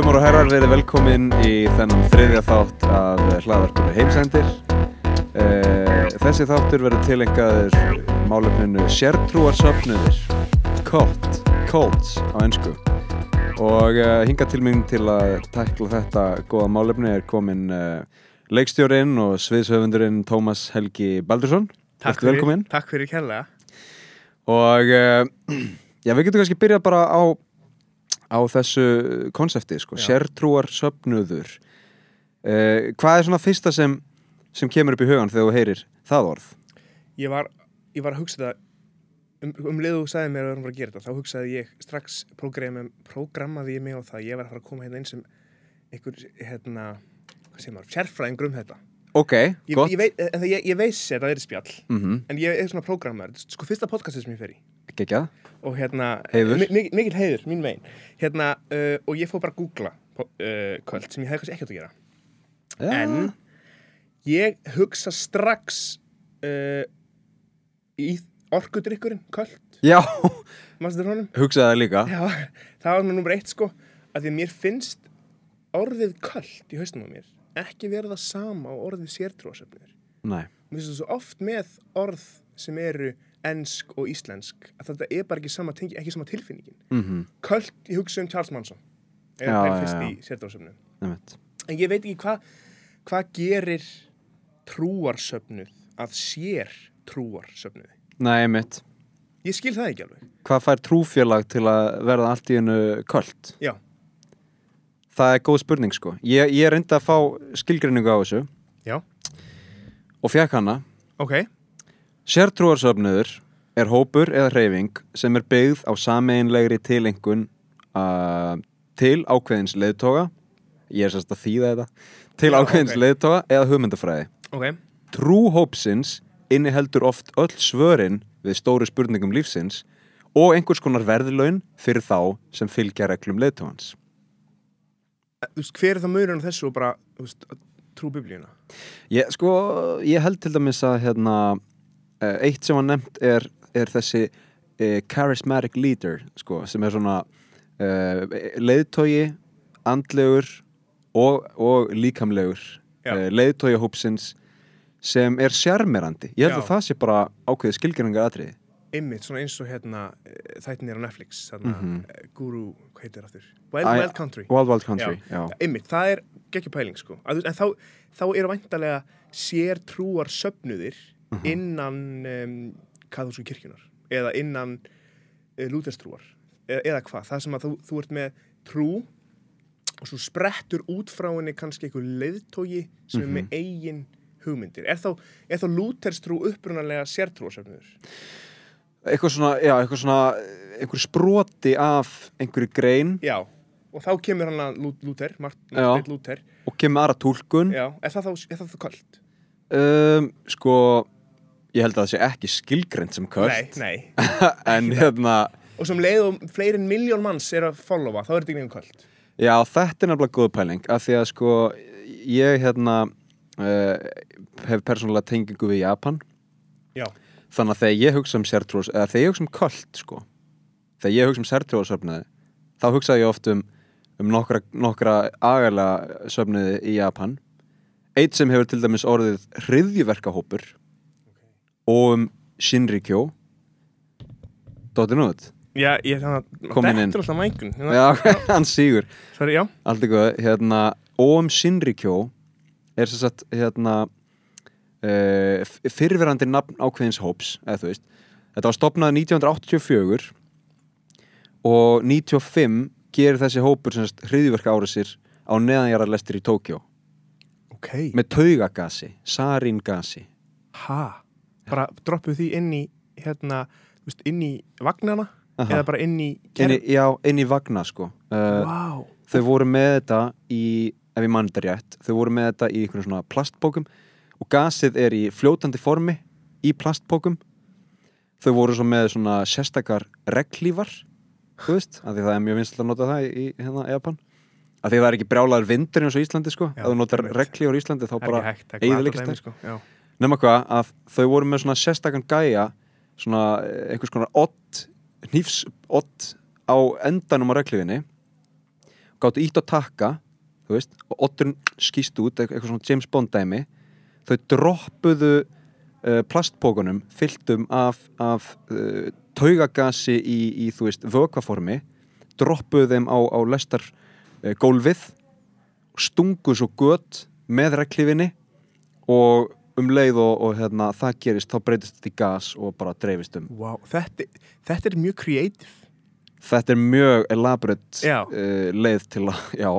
Dömur og herrar, verið velkomin í þennan þriðja þátt af hlaðvarpinu heimsendir. Uh, þessi þáttur verður tilengaður málefninu sértrúarsöfnuðir, cult, cults á ennsku. Og uh, hinga til mig til að tækla þetta góða málefni er komin uh, leikstjórin og sviðshöfundurinn Tómas Helgi Baldursson. Takk velkominn. Takk fyrir kærlega. Og já, við getum kannski byrjað bara á, á þessu konsepti, sko, sértrúar söfnuður. Uh, hvað er svona fyrsta sem, sem kemur upp í hugan þegar þú heyrir það orð? Ég var, ég var að hugsa það, um, um leið og þú sagði mér að erum bara að gera þetta, þá hugsaði ég strax prógrammi, prógrammaði ég mig á það, ég var að fara að koma hérna inn sem einhver, hérna, hvað segir maður, sérfræðingur um þetta. Ok, Ég, gott. ég, veit, en það, ég, veist það er spjall, Mm en ég er svona prógrammar, sko fyrsta podcastið sem ég fer í. Gekjað. Og hérna, Heiður. mi- mi- mikil heiður, mín megin. Hérna, uh, og ég fór bara að googla uh, kvöld sem ég hefði kannski ekkert að gera. Já. En ég hugsa strax uh, í orkudrykkurinn, köld, Já, hugsaði það líka. Já, það var nummer eitt sko, að því að mér finnst orðið köld í haustum á mér ekki verða sama á orðið sértrúasöfnir. Nei. Mér finnst það svo oft með orð sem eru ensk og íslensk að þetta er bara ekki sama, tengi, ekki sama tilfinningin. Mm Köld, ég hugsa um Charles Manson, er, já, fyrst í. Nefnt. En ég veit ekki hvað hva gerir trúarsöfnuð að sér trúarsöfnuði. Nei, mitt. Ég skil það ekki alveg. Hvað fær trúfélag til að verða allt í hennu köld? Já. Það er góð spurning, sko. Ég, ég reyndi að fá skilgrinningu á þessu Já. og fekk hana. Ok. Sértrúarsöfnuður er hópur eða hreyfing sem er byggð á sameinlegri tilengun uh, til ákveðins leiðtoga ég er sérst að þýða þetta til ákveðins ok. leiðtoga eða hugmyndafræði Ok. Trú hópsins inniheldur oft öll svörin við stóru spurningum lífsins og einhvers konar verðlaun fyrir þá sem fylgja reglum leiðtogans Þú veist, hver er það á þessu og bara, þú veist, að trú biblíuna? Ég, sko, ég held til dæmis að hérna, eh, eitt sem var nefnt er, er þessi uh, charismatic leader sko, sem er svona uh, leiðtogi, andlegur og, og líkamlegur uh, leiðtogi hópsins sem er sjarmerandi ég held Já. að það sé bara ákveðið skilgjöringar atriði Einmitt, svona eins og hérna eh, þættinir á Netflix, þarna Mhm. eh, Guru, hvað heitir aftur? Wild Æ, Wild Country. Wild Wild Country já. Einmitt, það er geggja pæling sko. En þá, þá eru væntalega sér trúar söfnuðir Mhm. Innan um, kathólsku kirkjunar eða innan uh, lúterstrúar eða, eða hvað, það sem að þú, þú ert með trú og svo sprettur út frá henni kannski einhver leiðtogi sem er Mhm. með eigin hugmyndir. Er þá, er þá lúterstrú upprunalega sértrúarsöfnuður? eitthvað svona, já, eitthvað svona einhver sproti af einhverju grein Já, og þá kemur hann að Lú- Lúther, Martin Já. Lúther. og kemur aðra túlkun Já, er það þá, er þá kvöld? um, sko ég held að það sé ekki skilgreint sem köld Nei, nei. en hérna og sem leið og fleiri en miljón manns er að followa, þá er þetta ekki nefnum kvöld. Já þetta er nefnilega góð pæling af því að sko ég hérna uh, hef persónulega tengingu við Japan. Já, þannig að þegar ég hugsa um sértrús eða þegar ég hugsa um köld sko þegar ég hugsa um sértrúasöfniði þá hugsa ég oft um, um nokkra, nokkra agalega söfniði í Japan. Eitt sem hefur til dæmis orðið hriðjuverkahópur og um Shinrikyo Dóttir nút já ég þannig að Komin inn. Þetta er alltaf mækun. Já, hann sígur. Sorry, já, Allt er góð, hérna Oum Shinrikyo er sem sagt hérna uh, fyrirverandi nafn ákveðins hóps eða þú veist, þetta var stopnað 1984 og 95 gerir þessi hópur sem sagt hriðjverka árasir á neðanjararlestir í Tókjó ok. Með taugagasi, saríngasi. Ha, bara droppuð því inn í hérna, veist, inn í vagnana Aha. eða bara inn í inn í, já, inn í vagna sko. Uh, Vá, þau voru með þetta í ef ég mann þetta rétt, þau voru með þetta í einhvern svona plastbókum og gasið er í fljótandi formi í plastbókum þau voru svo með svona sérstakar reglífar þú veist, af því það er mjög vinslega að nota það í hérna Japan. Af því það er ekki brjálaður vindur eins og Íslandi sko. Já, ef þú notar reglífar í Íslandi þá bara hægt, það sko. Nema hvað að þau voru með svona sérstakann gæja svona eh, einhvers konar ott hnífs ott á endanum á reglífinni gáttu ítt á takka þú veist, og oddurinn skýst út eitthvað, svona James Bond dæmi. Þau droppuðu uh, plastpókunum fylltum af, af uh, taugagasi í, í þú veist, vökvaformi droppuðu þeim á, á lestar uh, gólfið stungu svo gött með reglífinni og um leið og, og hérna, það gerist þá breytist þetta í gas og bara dreifist um. Wow. þetta, þetta er mjög creative. Þetta er mjög elaborate uh, leið til að, já.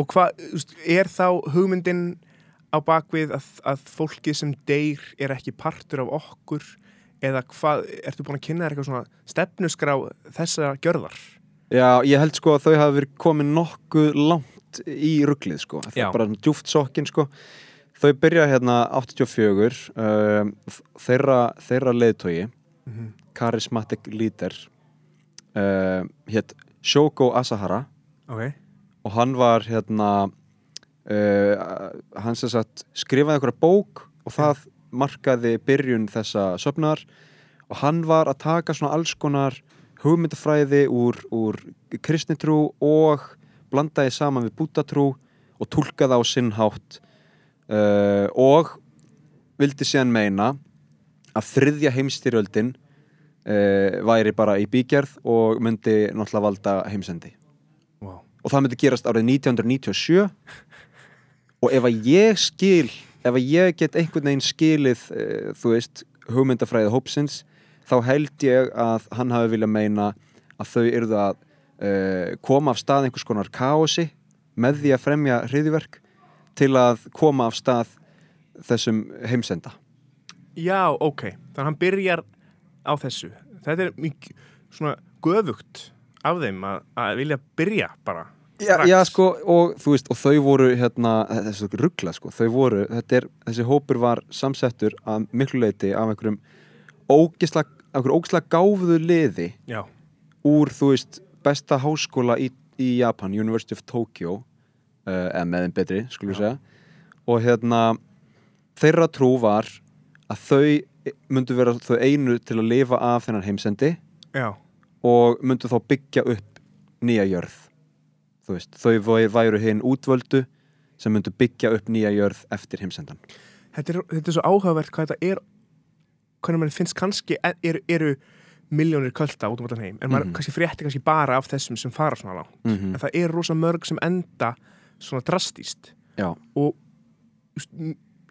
Og hvað, er þá hugmyndin á bakvið að, að fólkið sem deyr er ekki partur af okkur? Eða hvað, ertu búin að kynna þér eitthvað svona stefnusgrá þessa gjörðar? Já, ég held sko að þau hafa verið komin nokkuð langt í rugglið sko, það er bara djúft sokkin sko þau byrja hérna 84 um, þeirra, þeirra leiðtogi Mm -hmm. charismatic leader um, hétt Shoko Asahara. Ok, og hann var hérna uh, hann sem sagt skrifaði einhverja bók og það markaði byrjun þessa söfnar og hann var að taka svona alls konar hugmyndafræði úr, úr kristnitrú og blandaði saman við bútatrú og tólkaði á sinn hátt uh, og vildi síðan meina að þriðja heimstyrjöldin uh, væri bara í bígerð og myndi náttúrulega valda heimsendi. Wow. og það myndi gerast árið 1997 og ef að ég skil ef að ég get einhvern veginn skilið uh, þú veist, hugmyndafræði hópsins þá held ég að hann hafi viljað meina að þau yrðu að koma af stað einhvers konar kaosi með því að fremja hriðiverk til að koma af stað þessum heimsenda Já, ok, þannig að hann byrjar á þessu. Þetta er mjög svona göfugt af þeim að, að vilja byrja bara. Já, já, sko, og þú veist, og þau voru hérna, þessu ruggla, sko, þau voru þetta er, þessi hópur var samsettur að miklu leiti af einhverjum ógisla, einhverjum ógisla gáfuðu liði Já, úr, þú veist, besta háskóla í, í Japan, University of Tokyo eða með þeim betri, skulum við segja og hérna þeirra trú var að þau myndu vera þau einu til að lifa af þennan heimsendi já, og myndu þá byggja upp nýja jörð veist, þau væ- væru hinn útvöldu sem myndu byggja upp nýja jörð eftir heimsendan þetta er, þetta er svo áhugavert hvað þetta er, hvernig mann finnst kannski, e- eru, eru miljónir költa út um allan heim, en maður Mhm. kannski frétti kannski bara af þessum sem fara svona langt. mm -hmm. En það eru rosa mörg sem enda svona drastíst Já, og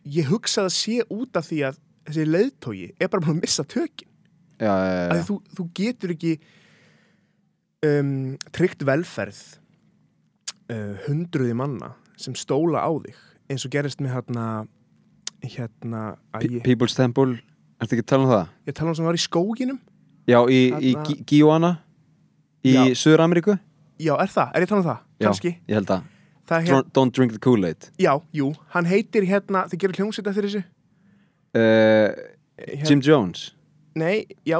ég hugsa að sé út af því að þessi leiðtógi er bara búin að missa tökin. já, að þú, þú getur ekki um, tryggt velferð uh, hundruði manna sem stóla á þig eins og gerist með hérna hérna ég, People's Temple Ertu ekki að tala um það? ég tala um sem var í skóginum Já, í, í Guyana í Já. Suður-Ameríku já, er það, er ég að tala um það? Já. kannski, Ég held að hérna, Don't, drink the Kool-Aid. Já, jú. Hann heitir hérna, þið gerir hljómsveit eftir þessu? Uh, Hér, Jim Jones. Nei, já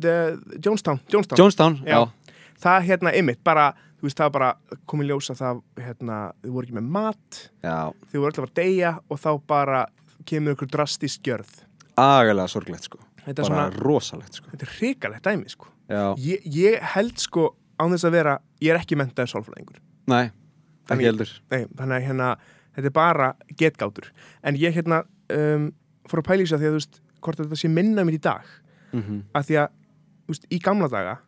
the, Jonestown, Jonestown. Jonestown, Já. já, það hérna, ymmit, bara þú veist, það bara komið ljósa það hérna, þið voru ekki með mat. Já. þið voru alltaf að deyja og þá bara kemur ykkur drastist gjörð. Agalega sorglegt sko. Þetta er Bara svona, rosalegt sko. Þetta er hrikalegt dæmi sko. Já, ég, ég held sko án þess að vera, ég er ekki mentaður sálfræðingur. Nei, Þannig- Nei, þannig hérna, þetta er bara getgátur. En ég hérna um, fór að pæla í sig að því að þú veist hvort þetta sé minna mér í dag. Mm -hmm. að því að, þú veist, í gamla daga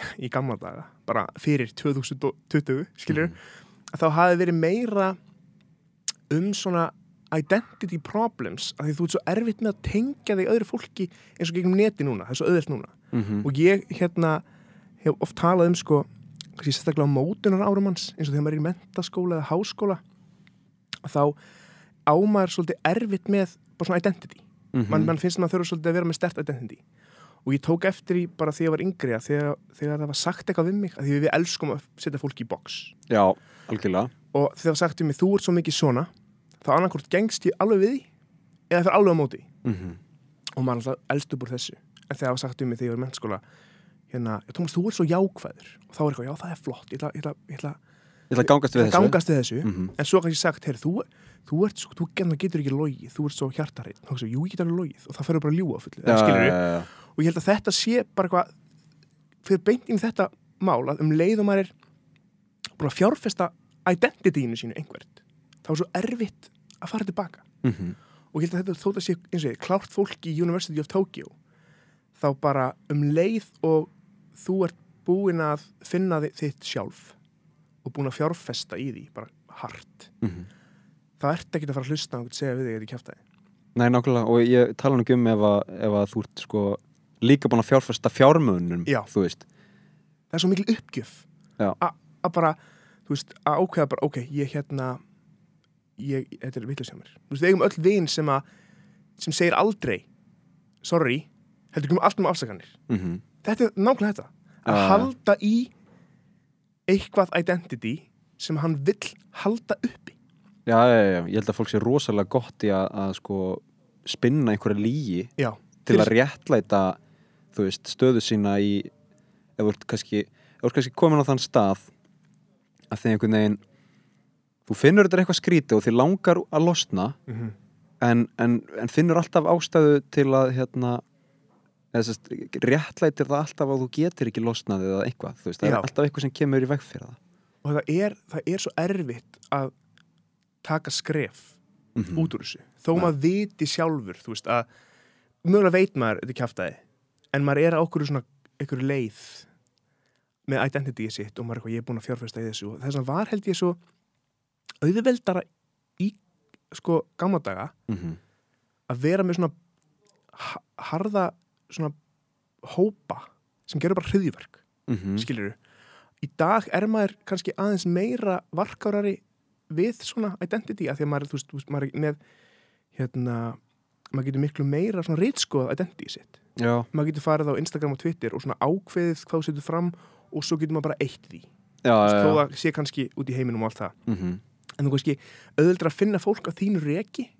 í gamla daga, bara fyrir 2020, skilur þá hafi verið meira um svona identity problems að því þú ert svo erfitt með að tengja þig öðru fólki eins og gegnum neti núna, það er svo auðvelt núna. Mhm. og ég hérna hef oft talað um sko kannski sérstaklega á mótunar árum hans eins og þegar maður er í mentaskóla eða háskóla þá ámaður svolítið erfitt með bara svona identity. Mhm. man, man finnst maður þurfa svolítið að vera með stert identity. Og ég tók eftir í bara því að ég var yngri að þegar, þegar það var sagt eitthvað við mig að því við elskum að setja fólki í box. Já, algjörlega. Og þegar það sagt við mig þú ert svo mikið svona þá annarkvort gengst ég alveg við eða fyrir alveg á móti mm -hmm. og maður er alltaf elst upp úr þessu. En þegar það var sagt við mig þegar ég var í mennskóla hérna, Tómas, þú ert svo jákvæður. Og þá er eitthvað, já, það er flott ég ætla, ég ætla, ég ætla, Ég ætla gangast við þessu. gangast við þessu. Mm -hmm. en svo kannski sagt, heyr, þú, þú ert svo, þú getur ekki logið, þú ert svo hjartarreitt og þá jú, ég get alveg logið. Og það fyrir bara að ljúga fullu, já, skilur já, já. og ég held að þetta sé bara eitthvað fyrir beint inn í þetta mál að um leið og maður er búin að fjárfesta identityinu sínu einhvert þá er svo erfitt að fara tilbaka. Mm og ég held að þetta þótt að sé eins og ég, klárt fólk í University of Tokyo þá bara um leið og þú ert búin að finna þi- þitt sjálf og búin að fjárfesta í því, bara hart. -hmm. þá ert ekki að fara að hlusta og segja við þig að þið kæfta þig Nei, nákvæmlega, og ég tala nú ekki um ef að, ef að þú ert sko líka búin að fjárfesta fjármögnum Já. þú veist. Það er svo mikil uppgjöf að bara, þú veist, að ákveða bara, ok, ég hérna ég, þetta er vitlega mér. Þú veist, við eigum öll vin sem að sem segir aldrei, sorry heldur ekki um allt um afsakanir. Mm þetta er nákvæmlega þetta að Já. halda í eitthvað identity sem hann vill halda uppi já, já, já, ég held að fólk sé rosalega gott í að, að sko spinna einhverja lígi já, til að réttlæta þú veist, stöðu sína í ef þú ert kannski, kannski komin á þann stað að þegar einhvern veginn þú finnur þetta eitthvað skríti og þið langar að losna mm -hmm. en, en, en finnur alltaf ástæðu til að hérna sérst, réttlætir það alltaf að þú getur ekki losnað eða eitthvað, þú veist, það Já. er alltaf eitthvað sem kemur í veg fyrir það og það er, það er svo erfitt að taka skref mm út úr þessu þó Ja. maður viti sjálfur þú veist að mögulega veit maður þetta kjaftaði en maður er á okkur svona einhverju leið með identity sitt og maður er eitthvað ég er búin að fjárfesta í þessu og þess að var held ég svo auðveldara í sko gamla daga -hmm. að vera með svona ha- harða svona hópa sem gerur bara hryðjuverk Mm -hmm. skilur í dag er maður kannski aðeins meira varkárari við svona identity að því að maður, þú veist, veist, maður er með hérna, maður getur miklu meira svona reitskoða identity sitt. Já, maður getur farið á Instagram og Twitter og svona ákveðið hvað þú setur fram og svo getur maður bara eitt því. Já, veist, þó það sé kannski út í heiminum og allt það. Mm -hmm. en þú kannski auðvitað að finna fólk á þínu reki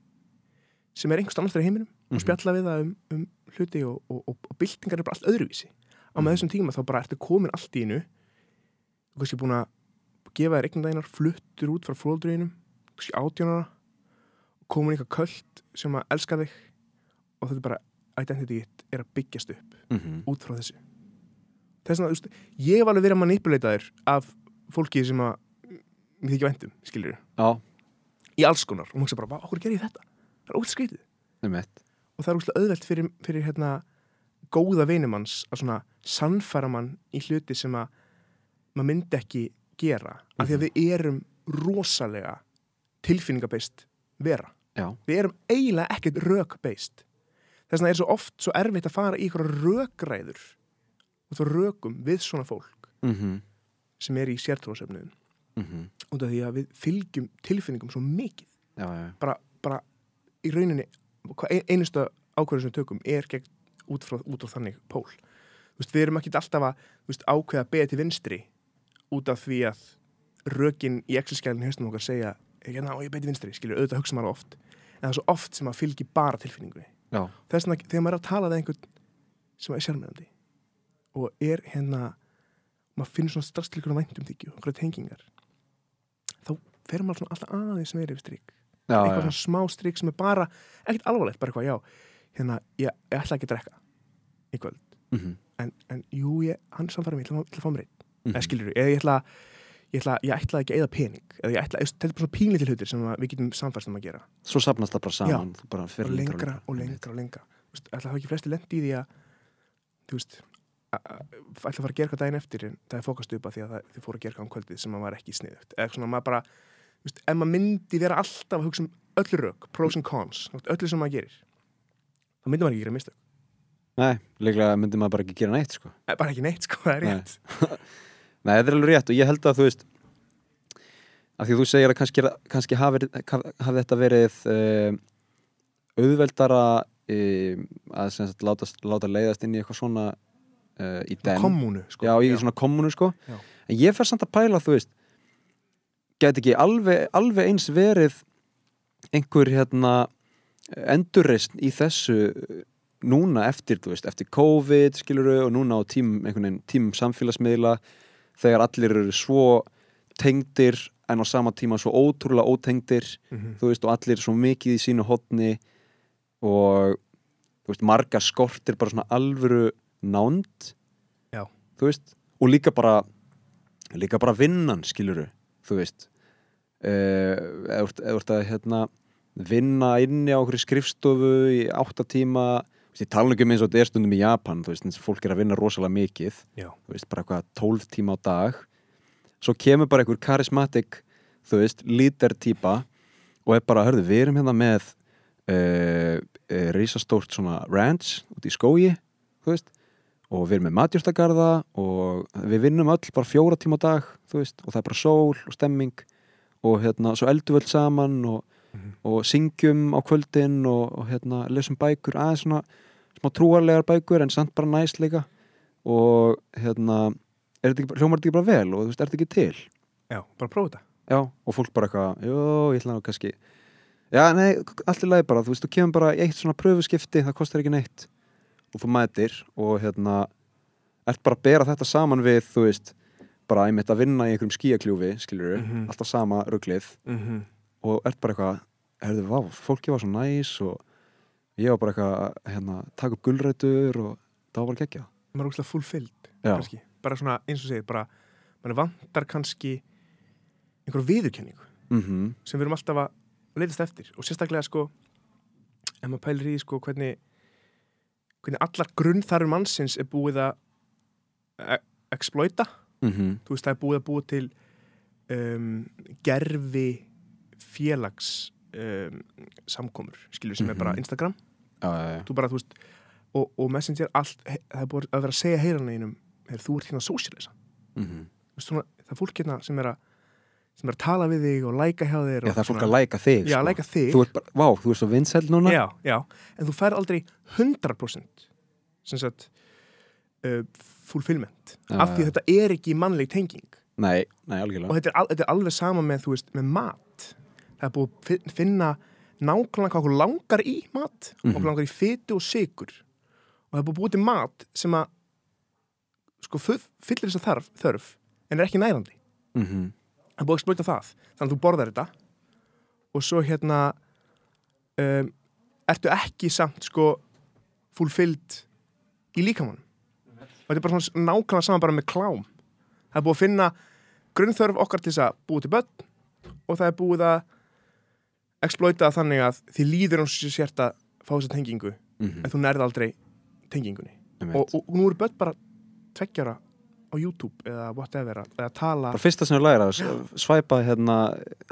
sem er einhvers annars þegar heiminum og Mhm. spjalla við það um, um hluti og, og, og, og byltingar er bara allt öðruvísi. Á með Mhm. þessum tíma þá bara ertu komin allt í innu þú kannski búin að gefa þér eignandæginar fluttur út frá fróldröginum kannski átjónara komin eitthvað köld sem að elska þig og þetta er bara identity er að byggjast upp Mm -hmm. út frá þessu. Þess þú veist, ég hef alveg verið að manipulataður af fólki sem að mér þykja vendum, skilur Já, í alls konar og maður hugsa bara, "Vá, okkur ger ég þetta? Það er ótt skrítið og það er úrslega auðvelt fyrir, fyrir hérna, góða veinumanns að svona sannfæra mann í hluti sem að maður myndi ekki gera af því að við erum rosalega tilfinningabeist vera. Já, við erum eiginlega ekkert rökbeist. Þess vegna er svo oft svo erfitt að fara í ykkur rökræður og þá rökum við svona fólk mm -hmm. sem er í sértróðsefniðum Mm út af því að við fylgjum tilfinningum svo mikið. Já, já, bara, bara í rauninni einustu ákvörðu sem við tökum er gegn, út, frá, út frá þannig pól. Veist, við erum ekki alltaf að veist, ákveða að beða til vinstri út af því að rökin í Excel-skjælinn haustum okkar segja og ég beði vinstri, skilur, auðvitað hugsa maður oft. En það er svo oft sem að fylgi bara tilfinningunni. Þess vegna þegar maður er að tala við einhvern sem er sjálfmeðandi og er hérna maður finnur svona strax til ykkur væntum þykju okkur tengingar þá fer maður alltaf aðeins meiri yfir strik. já, eitthvað já. svona smá strik sem er bara ekkert alvarlegt, bara eitthvað, já hérna, ég, ég ætla ekki að drekka í kvöld, Mm -hmm. en, en jú, ég, hann samfæra mig, ég ætla, að fá- ég ætla að fá mér einn. Mhm. eða skilur eða ég ætla ég ætla, ég ætla ekki að eða pening. Eða ég ætla, þetta er bara svona pínlítið hlutir sem við getum samfærst um að gera. Svo sapnast það bara saman Þú bara og lengra og lengra og lengra Þú það ekki flesti lendi í því að þú veist ætla að fara að gera eitthvað daginn eftir en það er fókast upp að því að það, þið fóru að gera eitthvað um kvöldið sem að var ekki sniðugt. Eða svona maður bara, þú veist, ef maður myndi vera alltaf að hugsa um öll rök, pros and cons öllu sem maður gerir þá myndi maður ekki gera mistök Nei, líklega myndi maður bara ekki gera neitt sko. Eh, bara ekki neitt, sko, það er Nei. rétt Nei, þetta er alveg rétt og ég held að þú veist að því að þú segir að kannski, kannski hafi, hafi þetta verið um, auðveldara um, að sagt, láta, láta leiðast inn í eitthvað svona uh, í den kommunu, sko Já, í svona kommunu sko Já. En ég fer samt að pæla, þú veist Gæti ekki alveg, alveg eins verið einhver hérna endurreist í þessu núna eftir, þú veist, eftir COVID skiluru og núna á veginn tímum samfélagsmiðla þegar allir eru svo tengdir en á sama tíma svo ótrúlega ótengdir Mhm. þú veist, og allir svo mikið í sínu hotni og þú veist, marga skortir bara svona alvöru nánd Já. þú veist, og líka bara líka bara vinnan skiluru, þú veist eða þú ert- eða þú ert að hérna vinna inni á okkur skrifstofu í átta tíma þú veist, ég tala ekki um eins og þetta er stundum í Japan þú veist, eins og fólk er að vinna rosalega mikið Já. þú veist, bara eitthvað 12 tíma á dag svo kemur bara einhver karismatik þú veist, líder típa og er bara, hörðu, við erum hérna með uh, uh, risastórt svona ranch út í skógi þú veist, og við erum með matjúrstagarða og við vinnum öll bara fjóra tíma á dag, þú veist, og það er bara sól og stemming og hérna, svo öll saman og, Mhm. og syngjum á kvöldin og, og hérna, lesum bækur aðeins svona smá trúarlegar bækur en samt bara næst líka og hérna er hljómar þetta ekki bara vel og þú veist, er þetta ekki til Já, bara prófa þetta. já, og fólk bara eitthvað, jú, ég ætla nú kannski já, nei, allt í lagi bara þú veist, þú kemur bara í eitt svona pröfuskipti það kostar ekki neitt og þú mætir og hérna ert bara að bera þetta saman við, þú veist bara einmitt að vinna í einhverjum skíakljúfi skilur Mhm. alltaf sama ruglið Mm -hmm. og ert bara eitthvað, herðu, vá, fólki var svo næs og ég var bara eitthvað að hérna, taka upp gulrætur og það var bara geggja Maður er úrslega kannski. Bara svona, eins og segir, bara, mann vantar kannski einhverju viðurkenningu mm sem við erum alltaf að leitast eftir og sérstaklega sko ef maður pælir í sko hvernig hvernig allar grunnþarfur mannsins er búið að e exploita, -hmm. þú veist það er búið að búið til um, gerfi félags um, samkomur, skilur sem er bara Mhm. Instagram, já. þú bara veist og, og Messenger, allt, það er búið að vera að segja heyranlega einum, þú ert hérna að socialisa Mm -hmm. svona, það er fólk hérna sem er að sem er að tala við þig og læka hjá þér já það er fólk að læka þig Já, sko. læka þig þú ert bara, vá, þú ert svo vinsæl núna Já, já, en þú fær aldrei 100% sem sagt uh, fulfillment. Já, af því já. þetta er ekki mannleg tenging. Nei, nei, algjörlega. Og þetta er, þetta er alveg sama með, þú veist, með mat. Það er búið að fin- finna nákvæmlega hvað okkur langar í mat Mhm. okkur langar í fytu og sykur. Og það er búið að búið til mat sem að sko fyllir þess að þarf, þörf en er ekki nærandi. Mm -hmm. það er búið að exploita það. Þannig að þú borðar þetta. Og svo hérna um, ertu ekki samt sko fulfilled í líkamannum þetta er bara svona nákvæmlega saman bara með klám. Það er búið að finna grunnþörf okkar til þess að búið til börn og það er búið að exploita þannig að því líður hans sér sért að fá þessa tengingu Mm en þú nærði aldrei tengingunni. Og, og, nú eru börn bara tveggjara á YouTube eða whatever að tala. Bara fyrsta sem þú læra svæpa hérna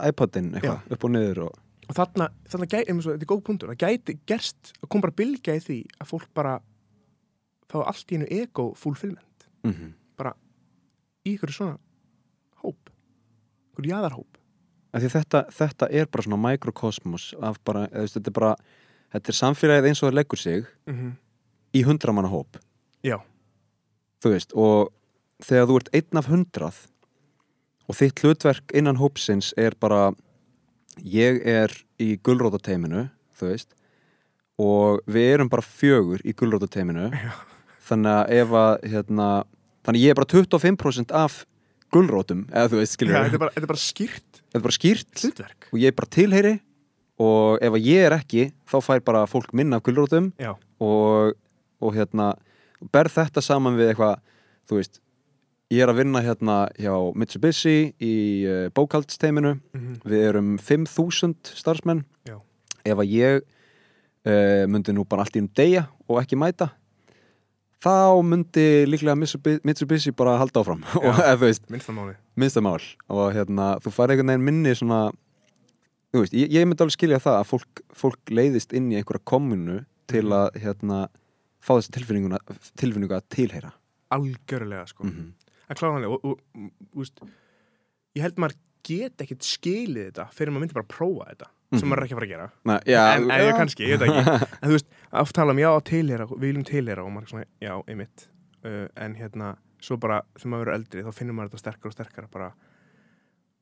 iPodin eitthvað upp og niður og og þarna, þarna gæti, þetta er góð punktur það gæti gerst, það kom bara í því að fólk bara fá allt í einu ego fulfillment mm -hmm. í ykkur svona hóp ykkur jaðarhóp því þetta, þetta er bara svona mikrokosmos af bara, veist, þetta er bara þetta er samfélagið eins og það leggur sig mm -hmm. í hundramanna hóp já, þú veist, og þegar þú ert einn af hundrað og þitt hlutverk innan hópsins er bara ég er í gulrótateiminu þú veist og við erum bara fjögur í gulrótateiminu Já. Þannig að ef að hérna, þannig að ég er bara 25% af gulrótum, eða þú veist, skilur já þetta, er bara, þetta er bara skýrt er bara skýrt og ég er bara tilheyri og ef að ég er ekki þá fær bara fólk minna af gulrótum já, og, og hérna berð þetta saman við eitthvað þú veist, ég er að vinna hérna hjá Mitsubishi í uh, bókaldsteiminu, mm við erum 5.000 starfsmenn. Já. ef að ég uh, myndi nú bara allt í um degja og ekki mæta þá myndi líklega Mitsubi- Mitsubishi bara halda áfram. Minnstamáli minnstamál og hérna, þú fær einhvern veginn minni svona veist, ég, ég myndi alveg skilja það að fólk, fólk leiðist inn í einhverja kommunu til Mhm. að hérna, fá þessi tilfinninguna tilfinningu að tilheyra. Algjörlega sko. Mm -hmm. að kláðanlega og, og, og, ég held maður get ekkit skilið þetta fyrir maður myndi bara prófa þetta sem Mhm. maður er ekki að fara að gera. Næ, já, en, en ég kannski, ég veit ekki. En þú veist, oft tala um já, tilhera, við viljum tilhera og maður er svona, já, einmitt. Uh, en hérna, svo bara þegar maður verður eldri þá finnur maður þetta sterkar og sterkar bara,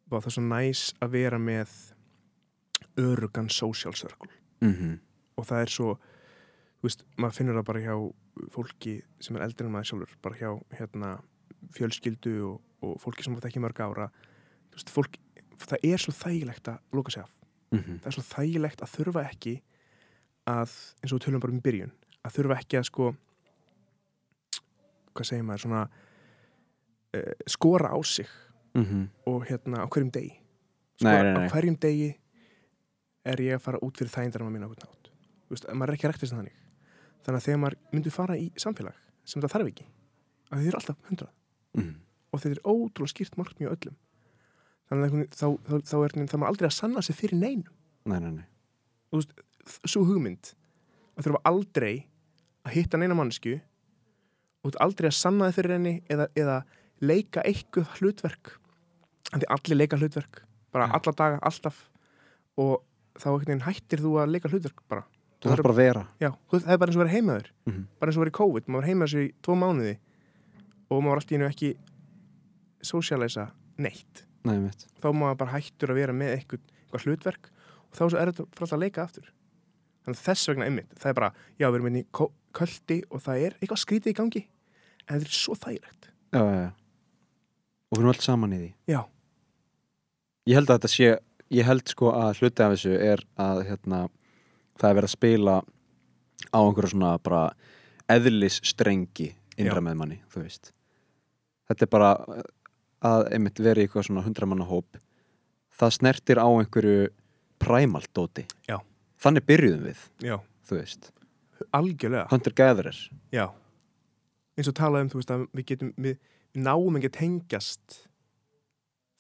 bara það er svo næs að vera með örugan social circle. Mm -hmm. og það er svo þú veist, maður finnur það bara hjá fólki sem er eldri en maður sjálfur bara hjá hérna, fjölskyldu og, og fólki sem það ekki mörg ára. Þú veist, fólk, það er svo þægilegt að loka sig af Mhm. það er svo þægilegt að þurfa ekki að, eins og við tölum bara um byrjun að þurfa ekki að sko hvað segir maður, svona uh, skora á sig mm og hérna á hverjum degi sko, Nei, nei, nei. á hverjum degi er ég að fara út fyrir þægindarum að minna okkur nátt Þú veist, maður er ekki þess þannig þannig að þegar maður myndir fara í samfélag sem það þarf ekki að þið eru alltaf hundrað mm. og þetta er ótrúlega skýrt markmið á öllum þannig að þá, þá, þá er það maður aldrei að sanna sig fyrir neinu Nei, nei, nei. Þú veist, svo hugmynd að þurfa aldrei að hitta neina mannsku og aldrei að sanna þið fyrir henni eða, eða leika eitthvað hlutverk en því allir leika hlutverk bara Já. alla daga, alltaf og þá hættir þú að leika hlutverk bara, Þú þarf bara að vera. Já, það er bara eins og vera heimaður mm. bara eins og í COVID, maður var heima þessu í tvo mánuði og maður var alltaf í einu ekki sósialæsa neitt Nei, þá má maður bara hættur að vera með eitthvað, eitthvað hlutverk og þá er að fara alltaf að leika aftur. Þannig að þess vegna einmitt, það er bara já, við erum inn í kó- köldi og það er eitthvað skrítið í gangi en þetta er svo þægilegt. Já, já, já. Og við erum allt saman í því. Já, Ég held að þetta sé Ég held sko að hluti af þessu er að hérna, það er verið að spila á einhverju svona bara eðlisstrengi innra Já. með manni, þú veist. Þetta er bara að einmitt vera í eitthvað svona hundramanna hóp það snertir á einhverju præmaldóti Já. Þannig byrjuðum við, já, þú veist. Algjörlega. Hunter Gatherer. Já, eins og talað um þú veist að við getum, við, við náum ekki að tengjast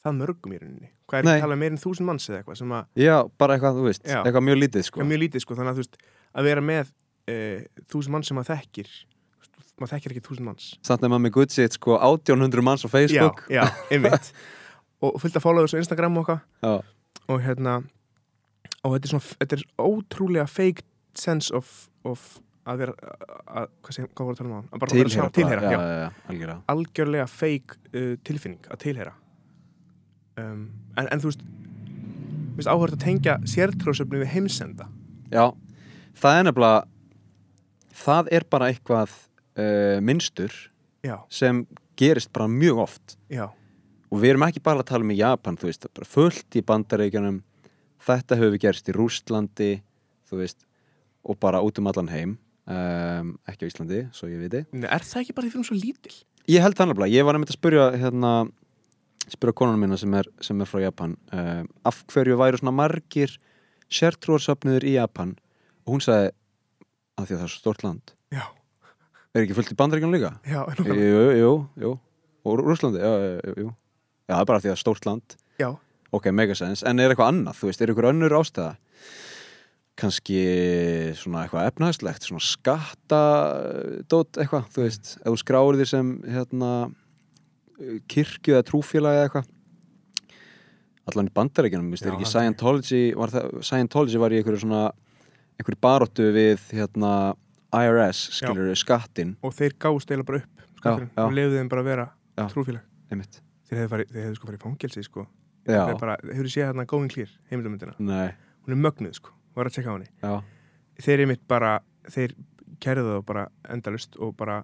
það mörgum í rauninni. Hvað er Nei. ekki að tala um meir en þúsund manns eða eitthvað sem að, Já, bara eitthvað, þú veist, Já. eitthvað mjög lítið sko. mjög lítið sko þannig að þú veist, að vera með e, þúsund manns sem maður þekkir maður þekkir ekki þúsund manns. Samt að maður með gutt sitt sko 1800 manns á Facebook. Já, já, einmitt. Og fullt að followers á Instagram og Já. og hérna og þetta er svona, þetta er ótrúlega fake sense of, of að vera að, hvað, segir, hvað voru að tala um á að bara saman, tilheyra bara, já. já, algjörlega. Algjörlega fake uh, tilfinning að tilheyra. Um, en, en þú veist Mér finnst áhört að tengja sértróðsöfni við heimsenda. Já, það er nefnilega það er bara eitthvað uh, minnstur Já, sem gerist bara mjög oft. Já, og við erum ekki bara að tala um í Japan þú veist, bara fullt í bandaríkjunum. Þetta hefur við gerst í Rústlandi þú veist, og bara út um allan heim. Um, ekki á Íslandi, svo ég viti. Nei, er það ekki bara því fyrir hún svo lítil? Ég held það nefnilega, ég var nefnilega að spyrja hérna, spyrja konunum mína sem er, sem er frá Japan um, af hverju væru svona margir sértrúarsöfniður í Japan? Og hún sagði að því að það er svo stórt land er ekki fullt í bandaríkjunum líka? já, nákvæmlega. jú, jú, jú. Og Rússlandi, já, jú, Já, það er bara því að stórt land. Já, ok, megasens, en er eitthvað annað, þú veist, er eitthvað önnur ástæða? Kannski svona eitthvað efnahæslegt svona skatta dót eitthvað, þú veist, ef þú skráir þér sem hérna kirkju eða trúfélagi eða eitthvað. Allan í bandaríkjunum, veist, Já, er ekki Scientology var það, Scientology var í einhverju svona einhverju baróttu við hérna IRS, skilur skattin og þeir gáðust eða bara upp já. og lefðu þeim bara að vera Já. trúfélag. Einmitt, þeir hefðu, sko farið í fangelsi sko. þeir bara, hefur séð hérna Going Clear heimildamöndina, nei. Hún er mögnuð sko var að tjekka á henni, já, þeir er mitt bara þeir kærðu það bara endalust og bara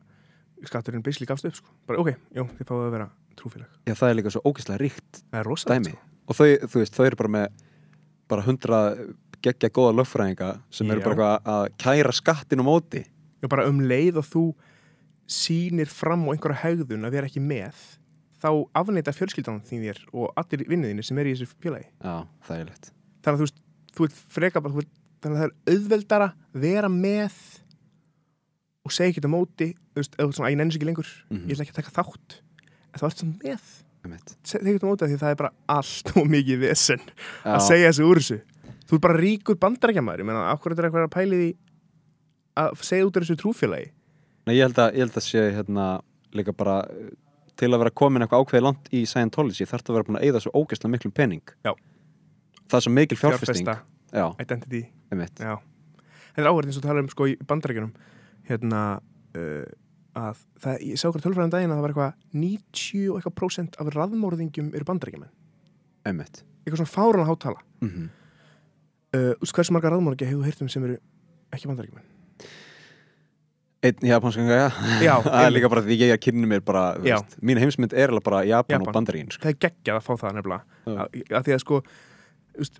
skatturinn basically gafst upp sko, bara ok, já, þeir fáðu að vera trúfélag, já, það er líka svo ógeðslega ríkt það er rosa dæmi. og þau, þú veist, þau eru bara með bara hundra geggja góða lögfræðinga sem eru bara að kæra skattin á móti. Já, bara um leið og þú sýnir fram á einhverja hegðun að vera ekki með þá afneita fjölskyldan þín þér og allir vinnuðinni sem er í þessu félagi. Já, það er leitt þannig að þú veist, þú ert freka bara, þú ert, þannig að það er auðveldara vera með og segja ekki þetta móti þú eða þú svona, að ég nenni sér ekki lengur Mhm. ég ætla ekki að taka þátt. En þá ert svona með. Einmitt. segja ekki þetta móti af því að það er bara allt og mikið vesen að segja þessu úr þessu þú ert bara ríkur bandarækjamaður ég meina, akkur er eitthvað að pæli því að segja út af þessu trúfélagi? Nei, ég held að, ég held að sé hérna líka bara uh, til að vera komin eitthvað ákveði langt í Scientology þarf það að vera búin að eyða svo ógeðslega miklum pening. Já. það er svo mikil fjárfesting. Já, identity. Já, þetta er áhverð eins og tala um sko í bandarækjunum hérna uh, að það, ég sá okkur tölfræðan daginn að það var eitthvað 90 og eitthvað prósent af raðmórðingjum eru bandarækjumenn eitthvað svona fárana hátala mm uh, hversu marga raðmórðingja hefur þú heyrt um sem eru ekki bandarækjumenn einn japanskanga, já Já, það er líka bara því ég að kynni mér bara veist, mín heimsmynd er alveg bara Japan, Japan. og Bandarín sko. það er geggjað að fá það nefnilega. Að, að því að sko úst,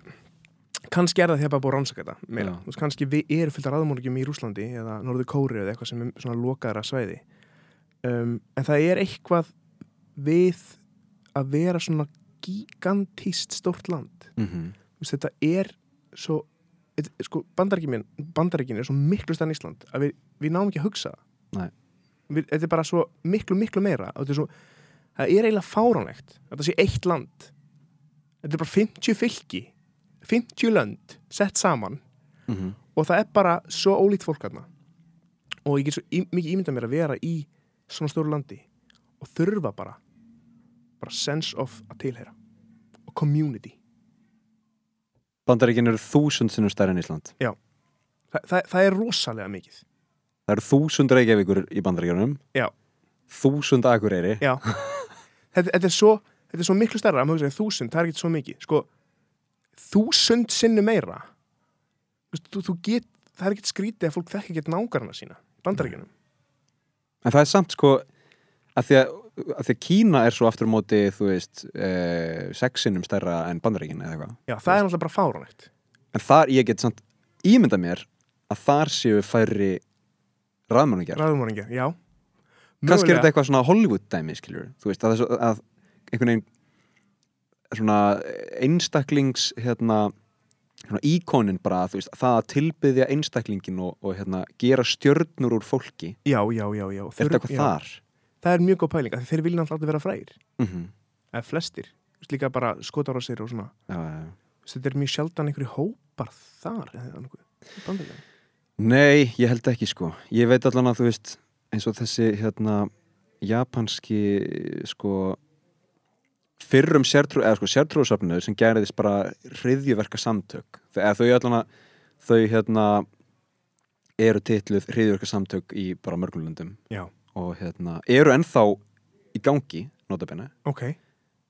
kannski er það því að bara búið að rannsaka þetta veist, kannski við erum fullt af raðmórðingjum í Rúslandi eða Norður Kóri eða eitthvað sem er svona lokaðara svæði. Um, en það er eitthvað við að vera svona gigantíst stórt land. Mm veist, þetta er svo þetta- sko, bandaríkin, bandaríkin er svo miklu stærn Ísland að við, við náum ekki að hugsa við, þetta er bara svo miklu, miklu meira. Þetta er svo, það er eiginlega fáránlegt að þetta sé eitt land. Þetta er bara 50 fylki 50 lönd sett saman -hmm. og það er bara svo ólít fólk þarna. Og ég get svo í, mikið ímyndað mér að vera í svona stóru landi og þurfa bara bara sense of að tilheyra og community Bandaríkin eru þúsund sinnum stærri en Ísland. Þa, það, það er rosalega mikið. Það eru þúsund Reykjavíkur í Bandaríkjunum. Já. Þúsund Akureyri. Já. Þetta, þetta, er svo, þetta er svo miklu stærra þúsund, það er ekki svo mikið. Sko, þúsund sinnu meira. Þú, þú, get, það er ekki skrítið að fólk þekki ekki nágarna sína bandaríkjunum. En það er samt sko að því að, að því Kína er svo aftur móti þú veist eh, sexinum stærra en Bandaríkin eða eitthvað Já, það er náttúrulega bara fáránlegt En þar ég get samt ímynda mér að þar séu færri raðmanningjar Ræðumóringja, já kannski er Mögulega. þetta eitthvað svona Hollywood dæmi skilur þú veist að, þessu, að einhvern veginn svona einstaklings hérna svona íkonin bara þú veist það að tilbyðja einstaklingin og, og hérna gera stjörnur úr fólki Já, já, já, já. er þetta eitthvað já. þar? Það er mjög góð pæling, þeir vilja náttúrulega vera frægir. Mm eða flestir, líka bara skotar á sér og svona. Já, já, þetta er mjög sjaldan einhverju hópar þar Nei, ég held ekki sko. Ég veit allan að þú veist eins og þessi hérna japanski sko fyrrum sértrú, eða sko sértrúsafnur sem gerðist bara hriðjuverka samtök eða þau allan að þau hérna eru titluð hriðjuverka samtök í bara mörgum löndum. Já, og hérna eru ennþá í gangi notabenni. ok,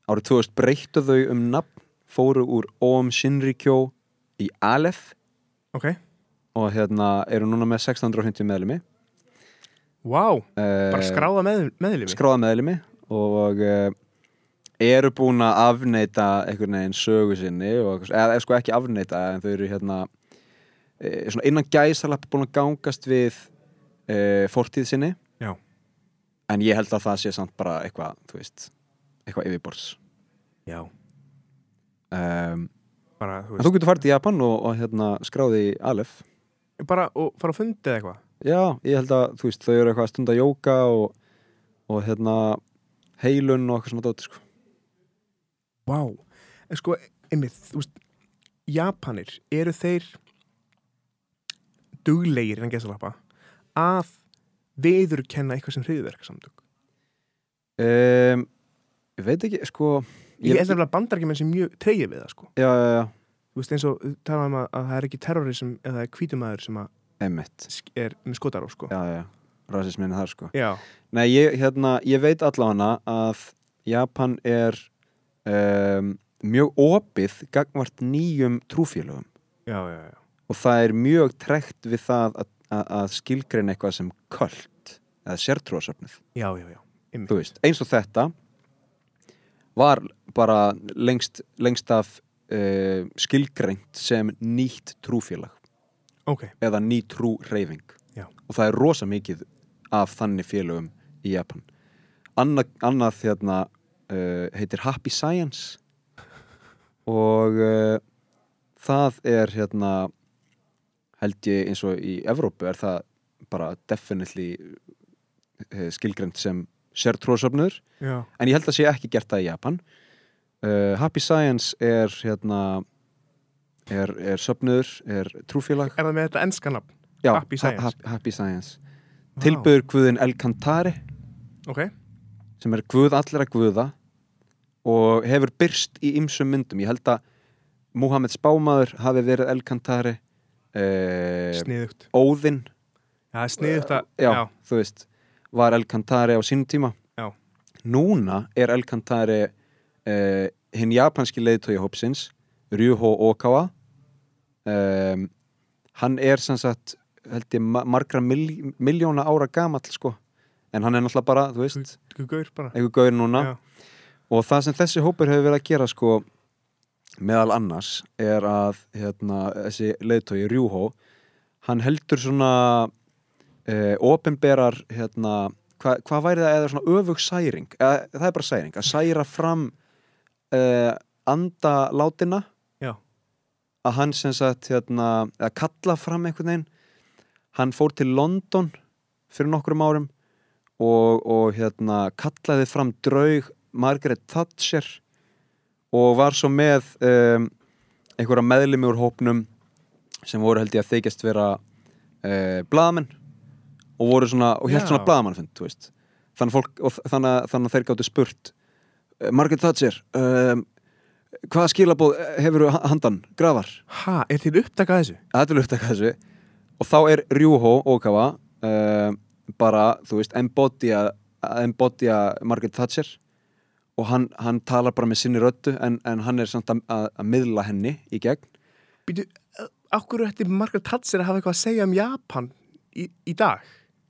Árið 2000 breyttu þau um nafn fóru úr Om Shinrikyo í Aleph. Ok. Og hérna eru núna með 650 meðlumi Vá, bara Eh, skráða með, meðlimi. skráða meðlumi og uh, eru búin að afneita einhvern veginn sögu sinni og, eða sko ekki afneita en þau eru hérna uh, svona innan gæsalap búin að gangast við uh, fortíð sinni. En ég held að það sé samt bara eitthvað, þú veist eitthvað yfirborðs. Já, um, bara, þú þú getur farið til Japan og, og hérna skráði í Aleph. Bara, og fara að fundi eða eitthvað? Já, ég held að, þú veist, þau eru eitthvað að stunda jóka og, og hérna heilun og eitthvað svona dóti, sko. Vá, en sko, einmitt, þú veist Japanir, eru þeir duglegir en gesalappa að viðurkenna eitthvað sem hriðverk samtök Um, ég veit ekki, sko Ég er nefnilega bandarækjumenn sem mjög treyja við það sko. Já, já, já, Þú veist eins og tala um að, að það er ekki terrorism eða hvítumæður sem að sk- er með skotar á sko. Já, já, rasismin er þar, sko. Já, Nei, ég, hérna, ég veit allavega að Japan er um, mjög opið gagvart nýjum trúfélögum. Já, já, já. og það er mjög trekt við það að, að, skilgreina eitthvað sem köld eða sértrúasöfnið eins og þetta var bara lengst, lengst af uh, skilgreint sem nýtt trúfélag. Ok, eða ný trú reyfing og það er rosa mikið af þannig félögum í Japan. Anna, annað hérna uh, heitir Happy Science. Og uh, það er hérna held ég eins og í Evrópu er það bara definitely uh, skilgreint sem sértrósöfnur já, en ég held að sé ekki gert það í Japan uh, Happy Science er hérna er, er söfnur, er trúfélag er það með þetta enska nafn? Já, Happy Science. ha- ha- Happy Science. Vá. Tilbyrður guðin El Cantare Ok, sem er guð allra guða og hefur byrst í ymsum myndum ég held að Muhammed Spámaður hafi verið El Cantare uh, sniðugt. Óðinn. Já, sniðugt að já, þú veist, var El Cantare á sínum tíma. Já. núna er El Cantare uh, hinn japanski leiðtói hópsins Ryuho Okawa. Um, hann er sem sagt held ég ma margra mil miljóna ára gamall sko. En hann er náttúrulega bara, þú veist, Þú gaur núna. Já, og það sem þessi hópur hefur verið að gera sko meðal annars er að hérna, þessi leiðtói Rjúhó hann heldur svona eh, opinberar hérna, hva, hvað væri það eða svona öfug særing eða, það er bara særing, að særa fram uh, andalátina Já. að hann sem sagt hérna, að kalla fram einhvern veginn hann fór til London fyrir nokkrum árum og, og hérna kallaði fram draug Margaret Thatcher og var svo með um, einhverja meðlimi úr hópnum sem voru held ég að þykjast vera uh, blaðamenn og voru svona, og helt svona veist. Þannig, fólk, þannig, þannig að þeir gáttu spurt uh, Margaret Thatcher um, hvaða skilabóð hefur handan, grafar? Ha, er til upptaka af þessu? þetta er upptaka þessu. Og þá er Rjúhó Ókawa uh, bara, þú veist, embodya embodya Margaret Thatcher og hann, hann talar bara með sinni röddu en, en hann er samt að, að, að miðla henni í gegn Býtu, okkur ætti Margaret Thatcher að hafa eitthvað að segja um Japan í, í dag?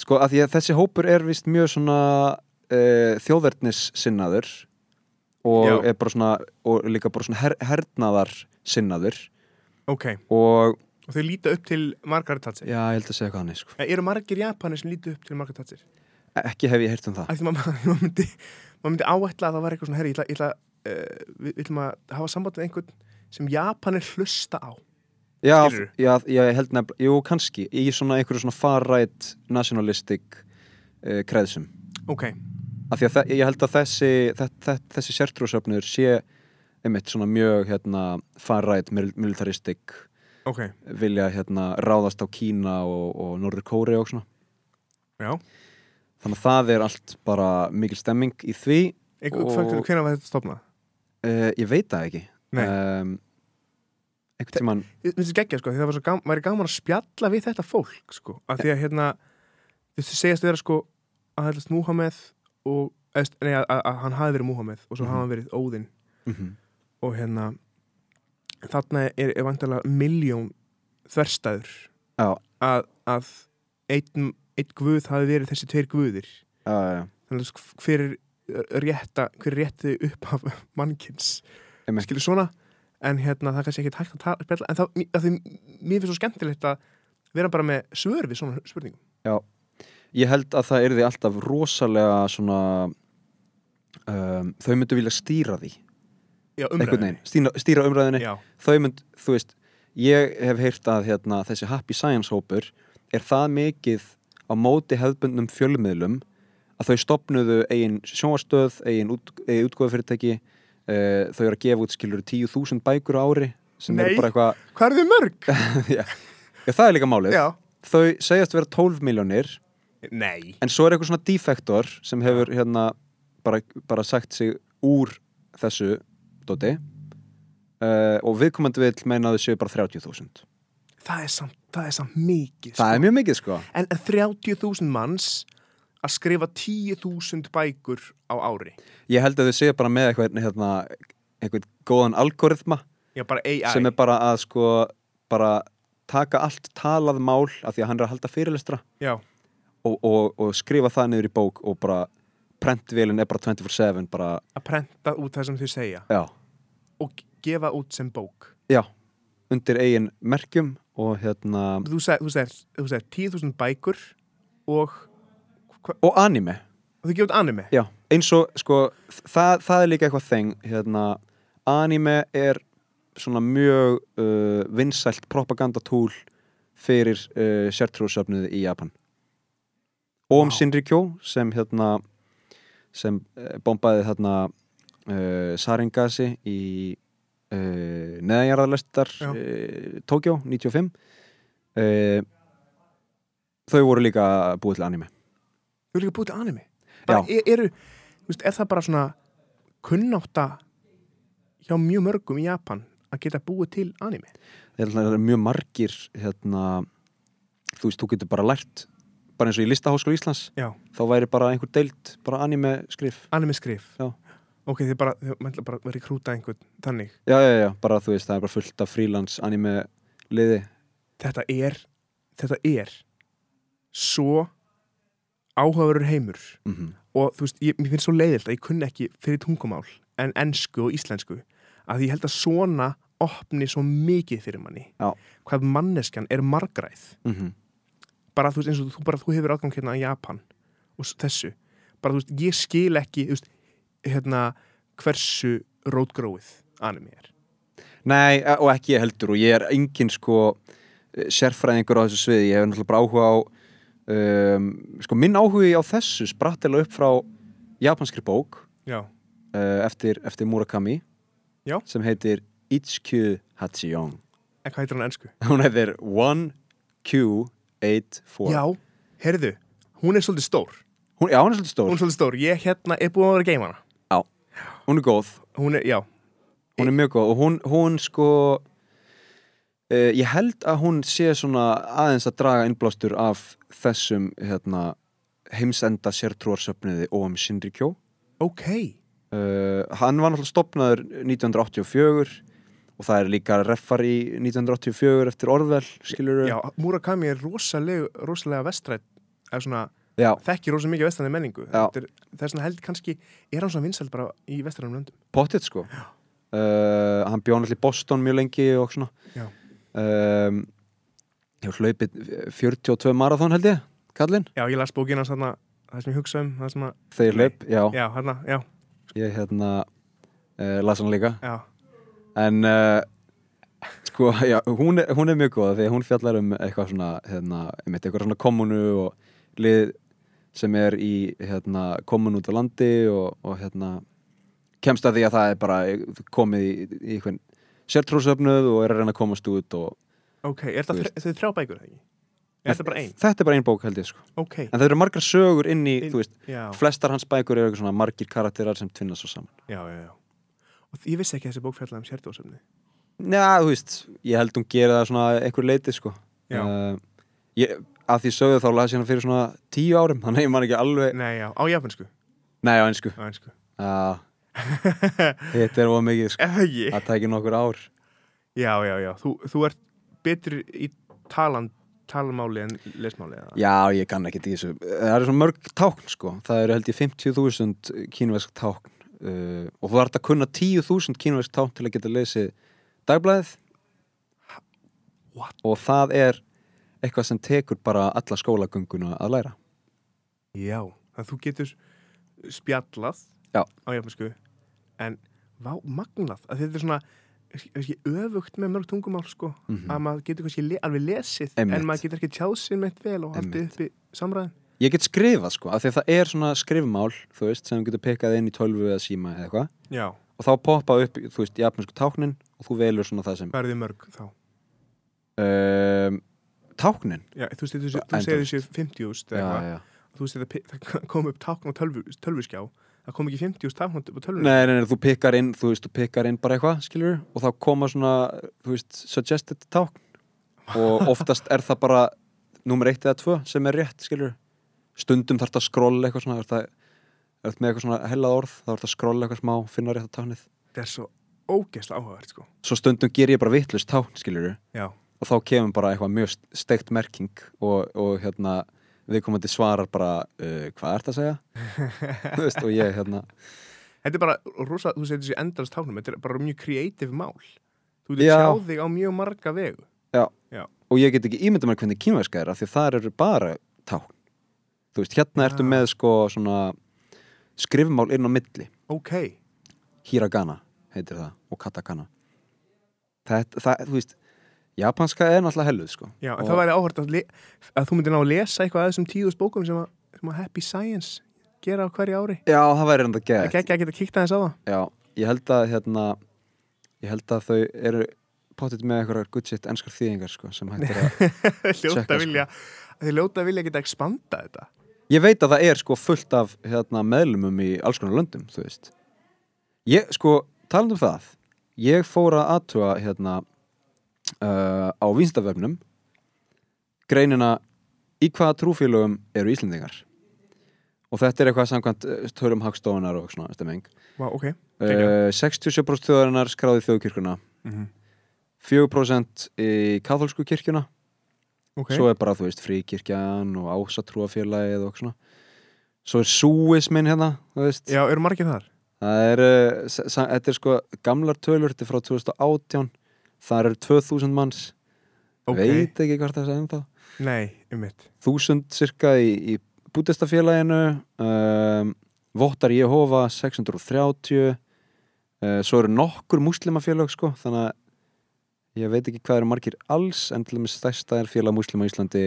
sko, að því að þessi hópur er vist mjög svona uh, þjóðverðnis sinnaður og Já. er bara svona og líka bara svona her, hernaðar sinnaður Ok, og og þau líta upp til Margaret Thatcher? já, ég held að segja hvað hann er sko. Eh, Eru margir Japanir sem líta upp til Margaret Thatcher? ekki hef ég heyrt um það því maður myndi, maður myndi áætla að það var eitthvað svona, herri, ég ætla, ég ætla uh, við, ætlum að hafa samband við einhvern sem Japanir hlusta á. Já, já, já, ég held nefnilega, jú, kannski í svona einhverju svona far-right nationalistic uh, kreðsum. Ok, af því að þe- ég held að þessi þessi, þessi sértrúsöfnur sé einmitt svona mjög hérna far-right mil militaristic ok, vilja hérna ráðast á Kína og, og Norður Kóri og svona. Já. Þannig að það er allt bara mikil stemming í því. Hvernig var þetta stofnað? uh, ég veit það ekki um, einhvern tímann Mér finnst þetta geggja, sko, því það var svo gam, væri gaman að spjalla við þetta fólk, sko, af því að hérna, þessi segjast vera, sko, að hætast Múhameð og, nei, að, að, að hann hafi verið Múhameð og svo Mhm. hafa hann verið Óðinn mm og hérna, þarna er, er vantilega miljón þverstæður já, að, að einn, einn guð hafi verið þessi tveir guðir. Já, já, já, þannig að hver er rétta hver er rétti upp af mannkins skilur svona en hérna það er kannski ekki hægt að tala en það, að því, mér finnst svo skemmtilegt að vera bara með svör við svona spurningum. Ég held að það yrði alltaf rosalega svona um, þau myndu vilja stýra því. Já, umræðinni stýra, stýra umræðinni já, þau mynd, þú veist ég hef heyrt að hérna, þessi Happy Science hópur er það mikið á móti hefðbundnum fjölmiðlum að þau stopnuðu eigin sjónvarstöð eigin, út, útgóðafyrirtæki uh, þau eru að gefa út skilur 10.000 bækur á ári sem Nei. eru bara eitthvað hvað er þið mörg? já, já, það er líka málið. Já, þau segjast vera 12 miljónir nei. En svo er eitthvað svona defektor sem hefur hérna bara, bara sagt sig úr þessu dóti uh, og viðkomandi vill meina að þau séu bara 30.000 það er samt, það er samt mikið það er mjög mikið sko. En, en 30.000 manns að skrifa 10.000 bækur á ári. Ég held að þau séu bara með eitthvað hérna, eitthvað góðan algoritma já, bara AI sem er bara að sko bara taka allt talað mál af því að hann er að halda fyrirlestra já, og, og, og skrifa það niður í bók og bara prentvélin er bara 24-7 bara, að prenta út það sem þau segja. Já, og gefa út sem bók. Já. Undir eigin merkjum og hérna þú segir, þú segir, þú segir 10.000 bækur og, og anime. Og gefa út anime? Já, eins og sko það, það er líka eitthvað þeng hérna, anime er svona mjög uh, vinsælt propagandatúl fyrir uh, sértrúsöfnuði í Japan. Og um Vá. Shinrikyo sem hérna sem uh, bombaði þarna uh, Saringasi í uh, neðanjarðarlestar uh, Tokyo 95 uh, þau voru líka búið til anime. Þau eru líka búið til anime? Bara, er, eru, veist, er það bara svona kunnáta hjá mjög mörgum í Japan að geta búið til anime? Það er mjög margir hérna, þú veist, þú getur bara lært bara eins og í Listaháskóla Íslands já, þá væri bara einhver deild, bara anime skrif anime skrif Já. Ok, þið bara, þið bara verið krúta einhvern þannig, já, já, já, bara þú veist, það er bara fullt af frílans anime liði. Þetta er þetta er svo áhugaverur heimur. Mm og þú veist, ég, mér finnst svo leiðilt að ég kunni ekki fyrir tungumál en ensku og íslensku að ég held að svona opni svo mikið fyrir manni. Já. hvað manneskjan er margræð. -hmm. bara þú veist eins og þú, bara, þú hefur aðgang hérna að Japan og þessu. Bara, þú veist, ég skil ekki þú veist, hérna, hversu rótgróið anime er? Nei, e- og ekki ég heldur og ég er engin sko sérfræðingur á þessu sviði, ég hef náttúrulega bara áhuga á um, sko minn áhugi á þessu spratt eða upp frá japanskri bók já, uh, eftir, eftir Murakami Já. sem heitir Ichikyu Hachiyong en hvað heitir hann ennsku? hún heitir 1Q84 Já, heyrðu, hún er svolítið stór. Hún, já, hún er svolítið stór, hún er svolítið stór, ég hérna er búin að vera að geima hana hún er góð. Hún er, já, hún er mjög góð og hún, hún sko uh, ég held að hún sé svona aðeins að draga innblástur af þessum hérna, heimsenda sértrúarsöfniði OM Shinrikyo ok. Uh, hann var náttúrulega stopnaður 1984 og það er líka reffar í 1984 eftir Orwell, skilur Já, Murakami er rosalega, rosalega vestrætt eða svona, þekkir rosalega mikið vestræði menningu. Er, það er svona held kannski er hann svona vinsælt bara í vestrænum löndum? Pottitt sko. Uh, hann bjóð í Boston mjög lengi og svona. Um, ég hlaupið 42 marathon held ég, kallinn. Já, ég las bókina þarna, það sem ég hugsa um að, þegar hlaup, já, já, hérna, já, ég hérna uh, las hann líka. Já. En uh, sko, já, hún er, hún er mjög góð því að hún fjallar um eitthvað svona hérna, einmitt eitthvað svona kommunu og lið sem er í hérna, komun út á landi og, og hérna kemst að því að það er bara komið í, í einhvern sértrúsöfnuð og er að reyna að komast út og Ok, er það þau þrjá bækur, ekki? Er þetta bara ein? þetta er bara ein bók held ég sko. Ok, en það eru margar sögur inn í, Inn- þú veist, já, flestar hans bækur eru eitthvað svona margir karakterar sem tvinna svo saman. Já, já, já. Og ég vissi ekki að þessi bók fjallaði um sértóðsefni Já, þú veist, ég held hún gera það svona einhver leiti sko. Uh, ég, að því sögðu þá las ég hana fyrir svona tíu árum þannig að ég man ekki alveg Nei, já, á japansku Nei, á einsku Á einsku Já, þetta er of mikið sko. Eða ekki? Það tækir nokkur ár. Já, já, já, þú, þú ert betur í talan, talmáli en lesmáli eða? Já, ég kann ekki í þessu. Það eru svona mörg tákn sko. Það eru held ég 50.000 kínvesk tákn uh, og þú þarf að kunna 10.000 kínvesk tákn til að geta lesið dagblæðið What? og það er eitthvað sem tekur bara alla skólagönguna að læra Já, þannig að þú getur spjallað Já. á japansku en vá, magnað að þetta er svona ekki, öfugt með mörg tungumál sko Mhm. að maður getur kannski le alveg lesið Einmitt. en maður getur ekki tjáð sér meitt vel og haldið Einmitt. uppi samræðin Ég get skrifað sko, af því að það er svona skrifmál, þú veist, sem getur pekað inn í tölvu eða síma eða eitthvað Já, og þá poppa upp, þú veist, japansku táknin og þú velur svona það sem hvað er þið mörg þá? um, Táknin? Já, þú þú, þú Endalaust. segir þessi 50 eða eitthvað. þú veist, það, það kom upp tákn á tölvu, tölvuskjá. Það kom ekki 50 tákn á tölvu Nei, nei, nei, þú pikkar inn, þú veist, þú pikkar inn bara eitthvað, skilur og þá koma svona, þú veist, suggested tákn. Og oftast er það bara númer eitt eða tvö sem er rétt, skilur stundum þarf það að skrolla eitthvað svona, það er með eitthvað svona hellað orð, þá þarf það að skrolla eitthvað smá, finna rétt að táknið. Það er svo ógeðslega áhugavert sko. Svo stundum ger ég bara vittlust tákn, skilur Já, og þá kemur bara eitthvað mjög steikt merking og, og hérna viðkomandi svarar bara uh, hvað ert að segja? Veist, og ég hérna. Þetta er bara rosa, þú segir þessi endalast táknum þetta er bara mjög kreatív mál. Þú getur Já. tjáð þig á mjög marga vegu. Og ég get ekki ímynda mér hvernig kínverska er af því það eru bara tákn. Þú veist, hérna ertu Já. með sko svona skrifmál inn á milli. Ok, hiragana heitir það og katakana. Það, það, þú veist japanska er náttúrulega helluð sko. Já, en það væri áhört að, að þú myndir ná að lesa eitthvað að þessum tíðust bókum sem að, sem að Happy Science gera á hverju ári. Já, það væri Það gett er ekki að geta kíkt aðeins á það. Já, ég held að hérna ég held að þau eru pottit með eitthvað good shit enskar þýðingar sko, sem hættir að Checka, vilja Þeir ljóta vilja geta expanda þetta. Ég veit að það er sko fullt af hérna, meðlumum í alls konar löndum þú veist. Ég sko, talandi um það. Ég fór að aðtuga hérna uh, á vinstaföfnum greinina í hvaða trúfélögum eru Íslendingar? Og þetta er eitthvað samkvæmt uh, tölum hagstofunar og svona stemming Vá, ok. Uh, 67% þjóðarinnar skráði þjóðkirkuna mm -hmm. 4% í katholsku kirkjuna. Ok, svo er bara, þú veist, fríkirkjan og ásatrúafélagið og svona. Svo er súismin hérna, já, eru margir þar? það er, uh, þetta er sko gamlar tölur, þetta er frá 2018 það eru 2000 manns. Ok, veit ekki hvort það er ennþá. Nei, um mitt þúsund cirka í, í Bútistafélaginu um, Vottar Jehova 630 uh, svo eru nokkur muslimafélag sko, þannig að ég veit ekki hvað eru margir alls en til dæmis stærsta er félag muslima í Íslandi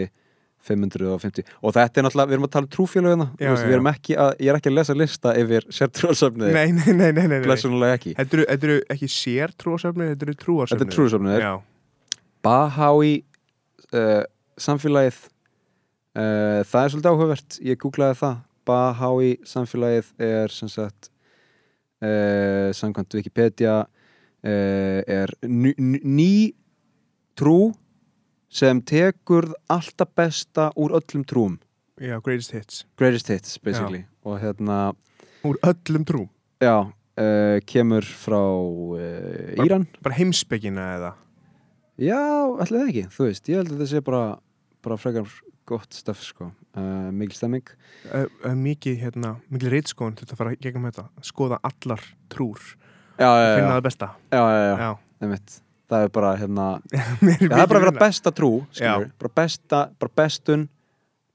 550 og þetta er náttúrulega, við erum að tala um trúfélagina já, við erum ekki að, ég er ekki að lesa lista yfir sértrúarsöfniði, Nei, nei, nei, nei, nei, nei. blessunulega ekki. Þetta eru, þetta eru ekki sér trúarsöfnir, þetta eru trúarsöfnir Þetta er trúarsöfniðir Já, Baháí uh, samfélagið uh, það er svolítið áhugavert. Ég googlaði það. Baháí samfélagið er sem sagt uh, samkvæmt Wikipedia uh, er ný, ný trú sem tekur alltaf besta úr öllum trúum. Já, greatest hits. Greatest hits basically. Og hérna Úr öllum trúm já, uh, kemur frá uh, Íran. Bara heimspekina eða? Já, ætlaði það ekki, þú veist, ég held að þetta sé bara, bara frekar gott stöf, sko, uh, mikil stemming. Mikið, hérna, mikið reitskóðan til að fara gegnum þetta. Skoða allar trúr. Já, já, já, Finna já, það besta. Já, já, já, Já, einmitt. Það er bara, hérna, það er bara að vera besta trú, bara besta, bara bestun,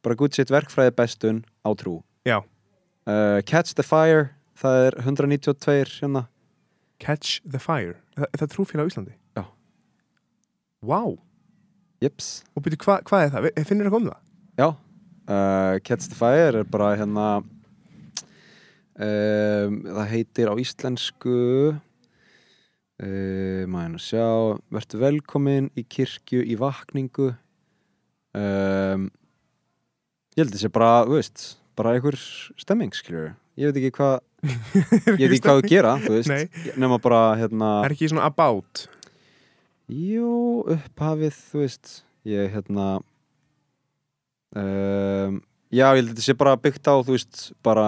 bara gutt sitt verkfræði bestun á trú. Uh, Catch the Fire, það er 192, hérna, Catch the Fire Er það, er það trúfélag á Íslandi? Já. Jips, og byrju, hva, hvað er það? Finnur það komið það? já, uh, Catch the Fire er bara, hérna, um, það heitir á íslensku, uh, maður að sjá, verður velkomin í kirkju í vakningu, um, ég held að sé bara, þú veist, bara einhver stemming, skiljur, ég veit ekki hvað, ég veit ekki hvað að gera, þú veist, nema bara, hérna, Er ekki svona about? Jú, upphafið, þú veist ég, hérna um, Já, ég held að þetta sé bara byggt á, þú veist bara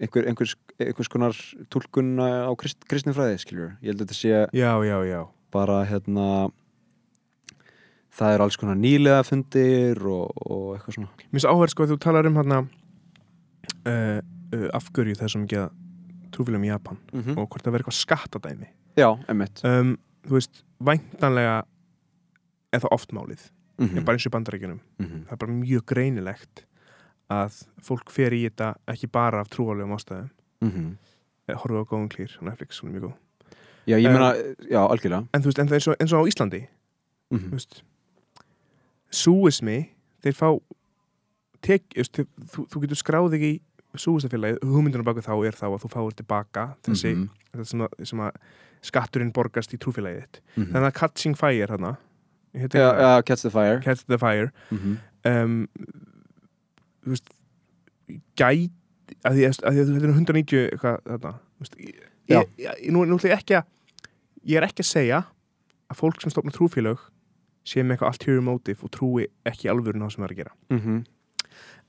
einhver, einhvers, einhvers konar túlkun á krist, kristinfræði, skiljur ég held að þetta sé Já, já, já. bara, hérna það er alls konar nýlega fundir og, og eitthvað svona. Mér finnst áhverð sko að þú talar um hérna uh, uh, afgörju þessum ekki að trúfélagum í Japan mm -hmm. og hvort það verður eitthvað skattadæmi. Já, emmitt um, Þú veist, væntanlega er það oft málið. Mm mm. bara eins og bandarækjunum -hmm. það er bara mjög greinilegt að fólk fer í þetta ekki bara af trúalegum ástæðum. Mhm. horfum á góðum klýr Netflix, hún er mjög góð. Já, ég Um, meina, já, algjörlega. en þú veist, en það er eins og á Íslandi mm þú veist súismi, þeir fá tek, veist, þú, þú getur skráð í súistafélagi, hugmyndunum baku þá er þá að þú fáir tilbaka þessi, Mhm. þetta sem, að, sem að skatturinn borgast í trúfélagið þitt. Mhm. þannig að Catching Fire hana Já, já, Catch the Fire. Catch the Fire. Mm um, veist gæt að því að, að þetta er 190 eitthvað þetta þú veist, ég, ég, ég, nú, nú ætla ég ekki að ég er ekki að segja að fólk sem stofna trúfélög sé með eitthvað ulterior motive og trúi ekki alvörun á sem það er að gera. -hmm.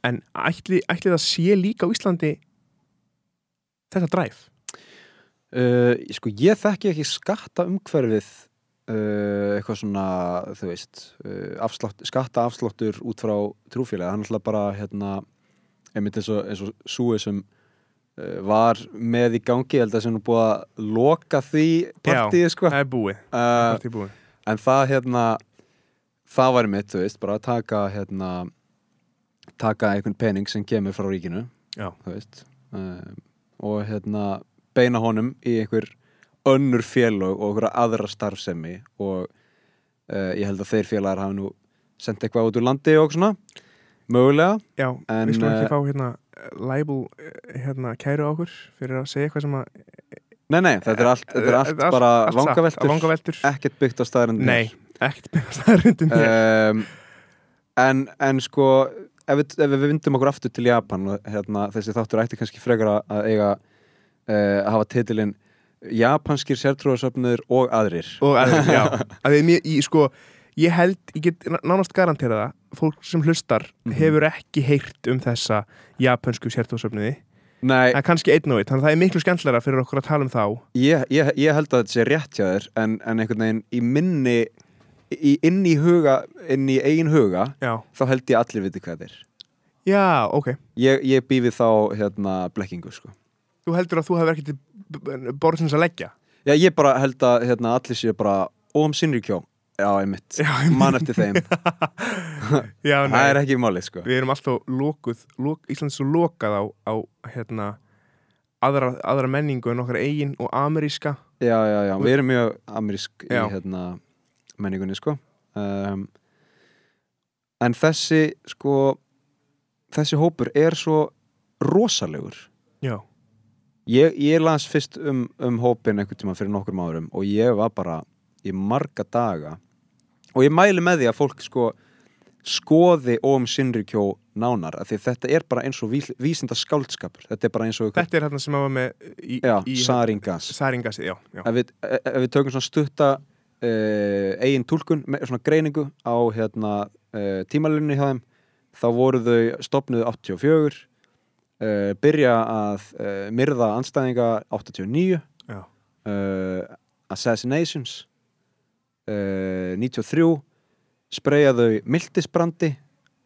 en ætli, ætli það sé líka á Íslandi þetta dræf Uh, sko ég þekki ekki skatta umhverfið uh, eitthvað svona þú veist uh, afslátt, skatta afsláttur út frá trúfélagi hann alltaf bara hérna einmitt eins og, eins og súi sem uh, var með í gangi held að sem nú búið að loka því partíi sko það er búið, er búið. en það hérna það var mitt, þú veist, bara að taka hérna taka einhvern pening sem kemur frá ríkinu Já. þú veist og hérna beina honum í einhver önnur félög og einhverja aðra starfsemi og uh, ég held að þeir félagar hafi nú sendt eitthvað út úr landi og svona mögulega. Já, En, við skulum eh, ekki fá hérna libel eh, hérna kæru á okkur fyrir að segja eitthvað sem að nei nei, þetta er allt, þetta er allt, bara allt vangaveltur. vangaveltur. Ekkert byggt á staðarindin Nei, ekkert með staðarindum hér. Um, en, en sko ef við, ef við vindum okkur aftur til Japan hérna, þessi þáttur ætti kannski frekar að- að eiga uh, að hafa titilinn Japanskir sértrúarsöfnur og aðrir. Og að, já, að mér, ég, sko ég held, ég get nánast garantera það fólk sem hlustar Mhm. hefur ekki heyrt um þessa japansku sértóðsöfniði, Nei, en kannski einn og einn þannig að það er miklu skemmtilega fyrir okkur að tala um þá. Ég, ég, ég held að þetta sé rétt hjá þér en, en einhvern veginn í minni í, inn í huga, inn í eigin huga já, þá held ég allir viti hvað þetta er. Já, ok. Ég, ég býfi þá hérna blekkingu sko þú heldur að þú hefur til borðsins að leggja? Já, ég bara held að hérna, allir séu bara Óm Sinrikjó Já, einmitt, Já, mann eftir þeim. Já, það er ekki málið sko. Við erum alltaf lokuð, lok, Ísland er svo lokað á, á hérna, aðra, aðra menningu en okkar eigin og ameríska. Já, já, já, við erum mjög amerísk í hérna, menningunni sko. Um, en þessi sko þessi hópur er svo rosalegur Já. Ég, ég las fyrst um, um hópin einhvern tíma fyrir nokkur árum og ég var bara í marga daga og ég mæli með því að fólk sko skoði Óm Sinrikjó nánar af því þetta er bara eins og ví, vísinda skáldskapur þetta er bara eins og ykkur, Þetta er hérna sem að var með í, já, í Saringas Saringasið, já, já. ef við, ef við tökum svona stutta uh, eigin túlkun, með svona greiningu á hérna, uh, tímalunni hjá þeim þá voru þau stopnuð 84 uh, byrja að uh, myrða anstæðinga 89 Já. uh, Assassinations uh, 93 spreyja þau miltisbrandi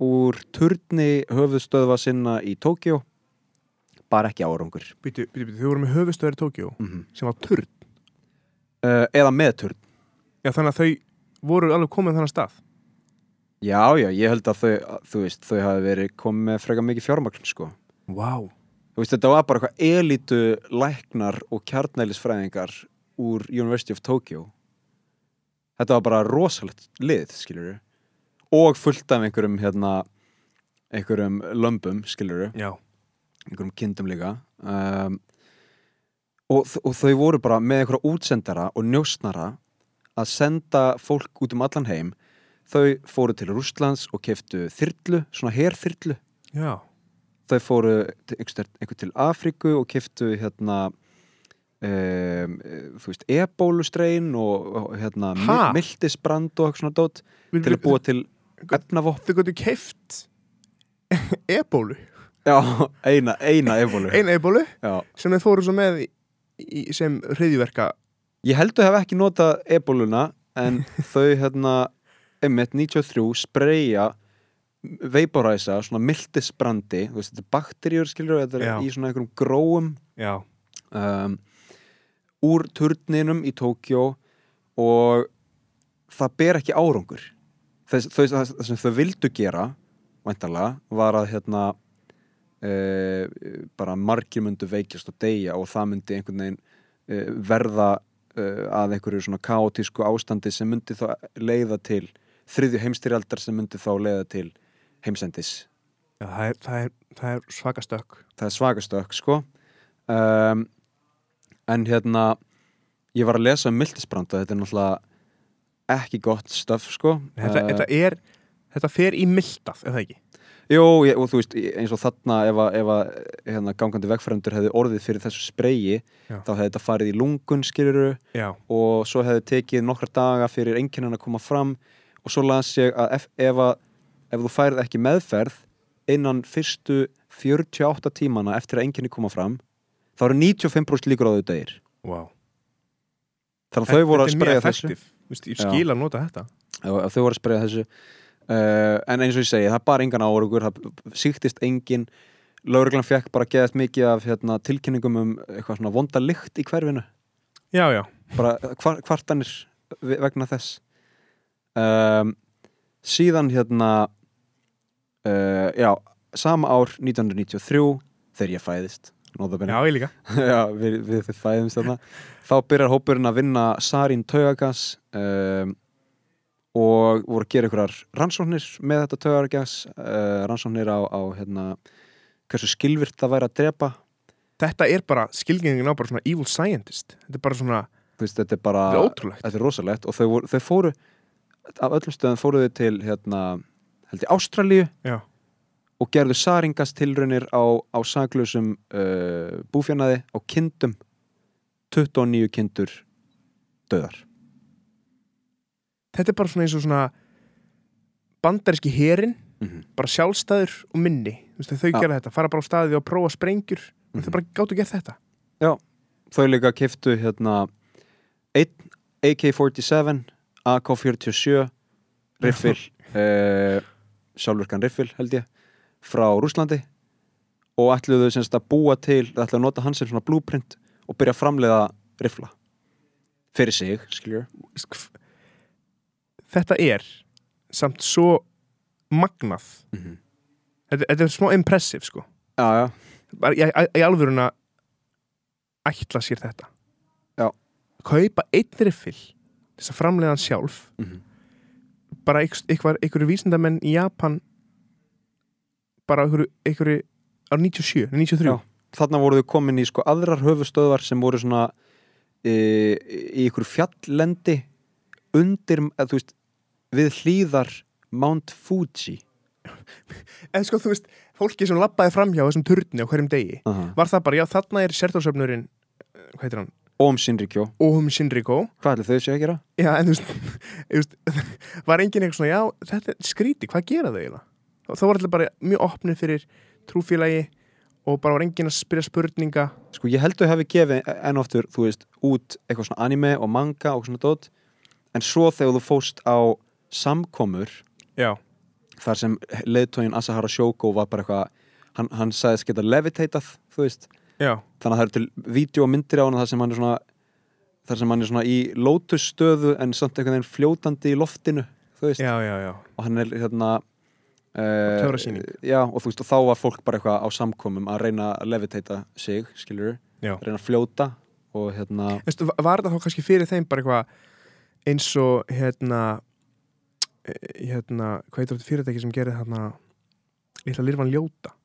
úr turni höfuðstöðva sinna í Tókjó bara ekki árangur Býtu, býtu, býtu, þau voru með höfustöður í Tókjó mm sem var turn. eða með turn Já, þannig að þau voru alveg komið þannig stað. Já, já, ég held að þau, þú veist, þau hafi verið komið með freka mikið fjármagn, sko. Þú veist, þetta var bara eitthvað elitu læknar og kjarnælisfræðingar úr University of Tokyo. Þetta var bara rosalegt lið, skiljur. Og fullt af einhverjum, hérna, einhverjum lömbum, skiljur einhverjum kindum líka. Um, og, og þau voru bara með einhverja útsendara og njósnara að senda fólk út um allan heim. Þau fóru til Rússlands og keftu þyrlu, svona herþyrlu. Já. Þau fóru til, einhver, einhver til Afríku og kiftu hérna um, þú veist, ebólustrein og, hérna Ha? mi- miltisbrand og eitthvað svona dót til að búa til efnavopn Þau gotu keift ebólu. já, eina, eina ebólu Einu ebólu sem þau fóru svo með í, í, sem hriðjverka. ég held að hef ekki notað ebóluna en þau hérna einmitt 93 spreyja veiporæsa, svona miltisbrandi þú veist, þetta er bakteríur skilur þetta er Já. í svona einhverjum gróum Já. um, úr turninum í Tókjó og það ber ekki árangur þess, þess, það sem þau vildu gera væntalega var að hérna e, bara margir myndu veikjast og deyja og það myndi einhvern veginn e, verða e, að einhverju svona kaotísku ástandi sem myndi þá leiða til þriðju heimstyrjaldar sem myndi þá leiða til heimsendis Já, það er, það er, það er svaka stökk. það er svakastök sko um, en hérna ég var að lesa um miltisbrand og þetta er náttúrulega ekki gott stöf sko Þetta, Eh, þetta er, þetta fer í mildað, er það ekki? Jú, ég, og þú veist, eins og þarna ef að, ef að hérna, gangandi vegfærandur hefði orðið fyrir þessu spreyi Já. þá hefði þetta farið í lungun skiluru Já. og svo hefði tekið nokkra daga fyrir einkennan að koma fram og svo las ég að ef, ef, að, ef þú færið ekki meðferð innan fyrstu 48 tímana eftir að einkenni koma fram þá eru 95% líkur á þau degir Wow. þannig að þau voru að spreja þessu. Vist, ég skil að nota þetta. Já, þau voru að spreja þessu uh, en eins og ég segi, það bar engan árugur það síktist engin lauruglan fekk bara geðast mikið af hérna, tilkynningum um eitthvað svona vonda lykt í hverfinu Já, já. bara hvar, kvartanir ve- vegna þess um, síðan hérna uh, já, sama ár 1993 þegar ég fæðist Já, ég líka. Já, við, við fæðumst þarna þá byrjar hópurinn að vinna Sarin Taugagas um, og voru að gera einhverjar rannsóknir með þetta Taugagas uh, rannsóknir á, á hérna, hversu skilvirt það væri að drepa Þetta er bara skilgengin á bara svona evil scientist. Þetta er bara svona, Þú veist, þetta er bara þetta er ótrúlegt. þetta er og þau, voru, þau fóru af öllum stöðum fóru þau til hérna, held ég Ástralíu Já. og gerðu Saringas tilraunir á, á saklausum uh, búfjanaði á kindum 29 kindur döðar Þetta er bara svona eins og svona bandaríski herin, mm -hmm. bara sjálfstæður og minni. Veist, þau Já. gera þetta, fara bara á staðið og prófa sprengjur. Mm Mhm. Þau bara gáttu gert þetta. þau líka kiftu hérna einn AK-47 AK-47 riffil uh, sjálfurkan riffil held ég frá Rúslandi og ætluðu semst að búa til ætluðu að nota hans sem svona blueprint og byrja að framleiða riffla fyrir sig, skiljur Sk- Þetta er samt svo magnað Mhm. þetta, þetta er smá impressive sko Já, já, í, í alvöruna ætla sér þetta Já. kaupa einn riffil þess að framleiða hann sjálf mhm. Bara ykkur vísindamenn í Japan bara ykkur á 97, 93 Já. Þarna voru þau komin í sko aðrar höfustöðvar sem voru svona e, í ykkur fjalllendi undir, eða, þú veist, við hlýðar Mount Fuji en sko þú veist, fólki sem labbaði framhjá þessum turni á hverjum degi uh -huh. var það bara, já þarna er sértórsöfnurinn hvað heitir hann, Om Shinrikyo, Ohum Shinriko hvað ætli þau séu að gera? já en þú veist, var enginn eitthvað svona, já þetta er skríti hvað gera þau eiginlega? Og þá var allir bara mjög opnið fyrir trúfélagi og bara var enginn að spyrja spurninga. Sko ég held að hafi gefið enn oftur, þú veist, út eitthvað svona anime og manga og svona dót. En svo þegar þú fóst á samkomur já, þar sem leiðtógin Asahara Shoko var bara eitthvað, hann, hann sagðist geta levitated, þú veist já, þannig að það eru til vídeo og myndir á hann þar sem hann er svona þar sem hann er svona í lótusstöðu en samt einhvern veginn fljótandi í loftinu þú veist, já, já, já. og hann er hérna uh, já, og þú veist, og þá var fólk bara eitthvað á samkomum að reyna að levitata sig, skilur Já. reyna að fljóta og hérna Veistu, va- var þetta þá kannski fyrir þeim bara eitthvað eins og hérna eh, hérna, hvað heitir þetta fyrirtæki sem gerir hérna litla lirfan ljóta?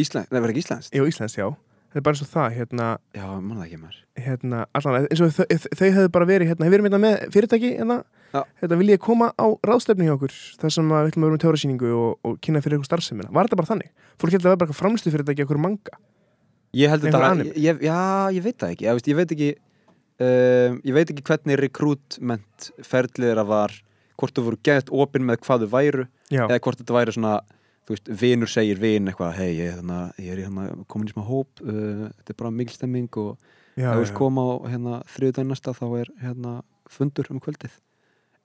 Ísland, það verður ekki Íslands Jú, Íslands, já þetta er bara eins og það, hérna, já, mann það ekki maður. hérna allan, eins og þau, þau hefðu bara verið hérna, hefur verið hérna með fyrirtæki hérna, hérna vil ég koma á ráðstefni hjá okkur þar sem við ætlum að vera með tjóðrasýningu og, og kynna fyrir ykkur starfsemina, var þetta bara þannig? Fólk heldur að vera bara framlistu fyrirtæki okkur manga? Ég held Einhver þetta, anime? ég, já, ég veit það ekki ég, veist, ég veit ekki um, ég veit ekki hvernig rekrútment ferlið er að var hvort þú voru gett opinn með hvað þau væru Já, eða hvort þetta væri svona þú veist, vinur segir vin eitthvað hei, ég, ég er hérna komin í smá hóp uh, þetta er bara mikil stemming og ef þú veist koma á hérna, þriðudaginn næsta þá er hérna fundur um kvöldið.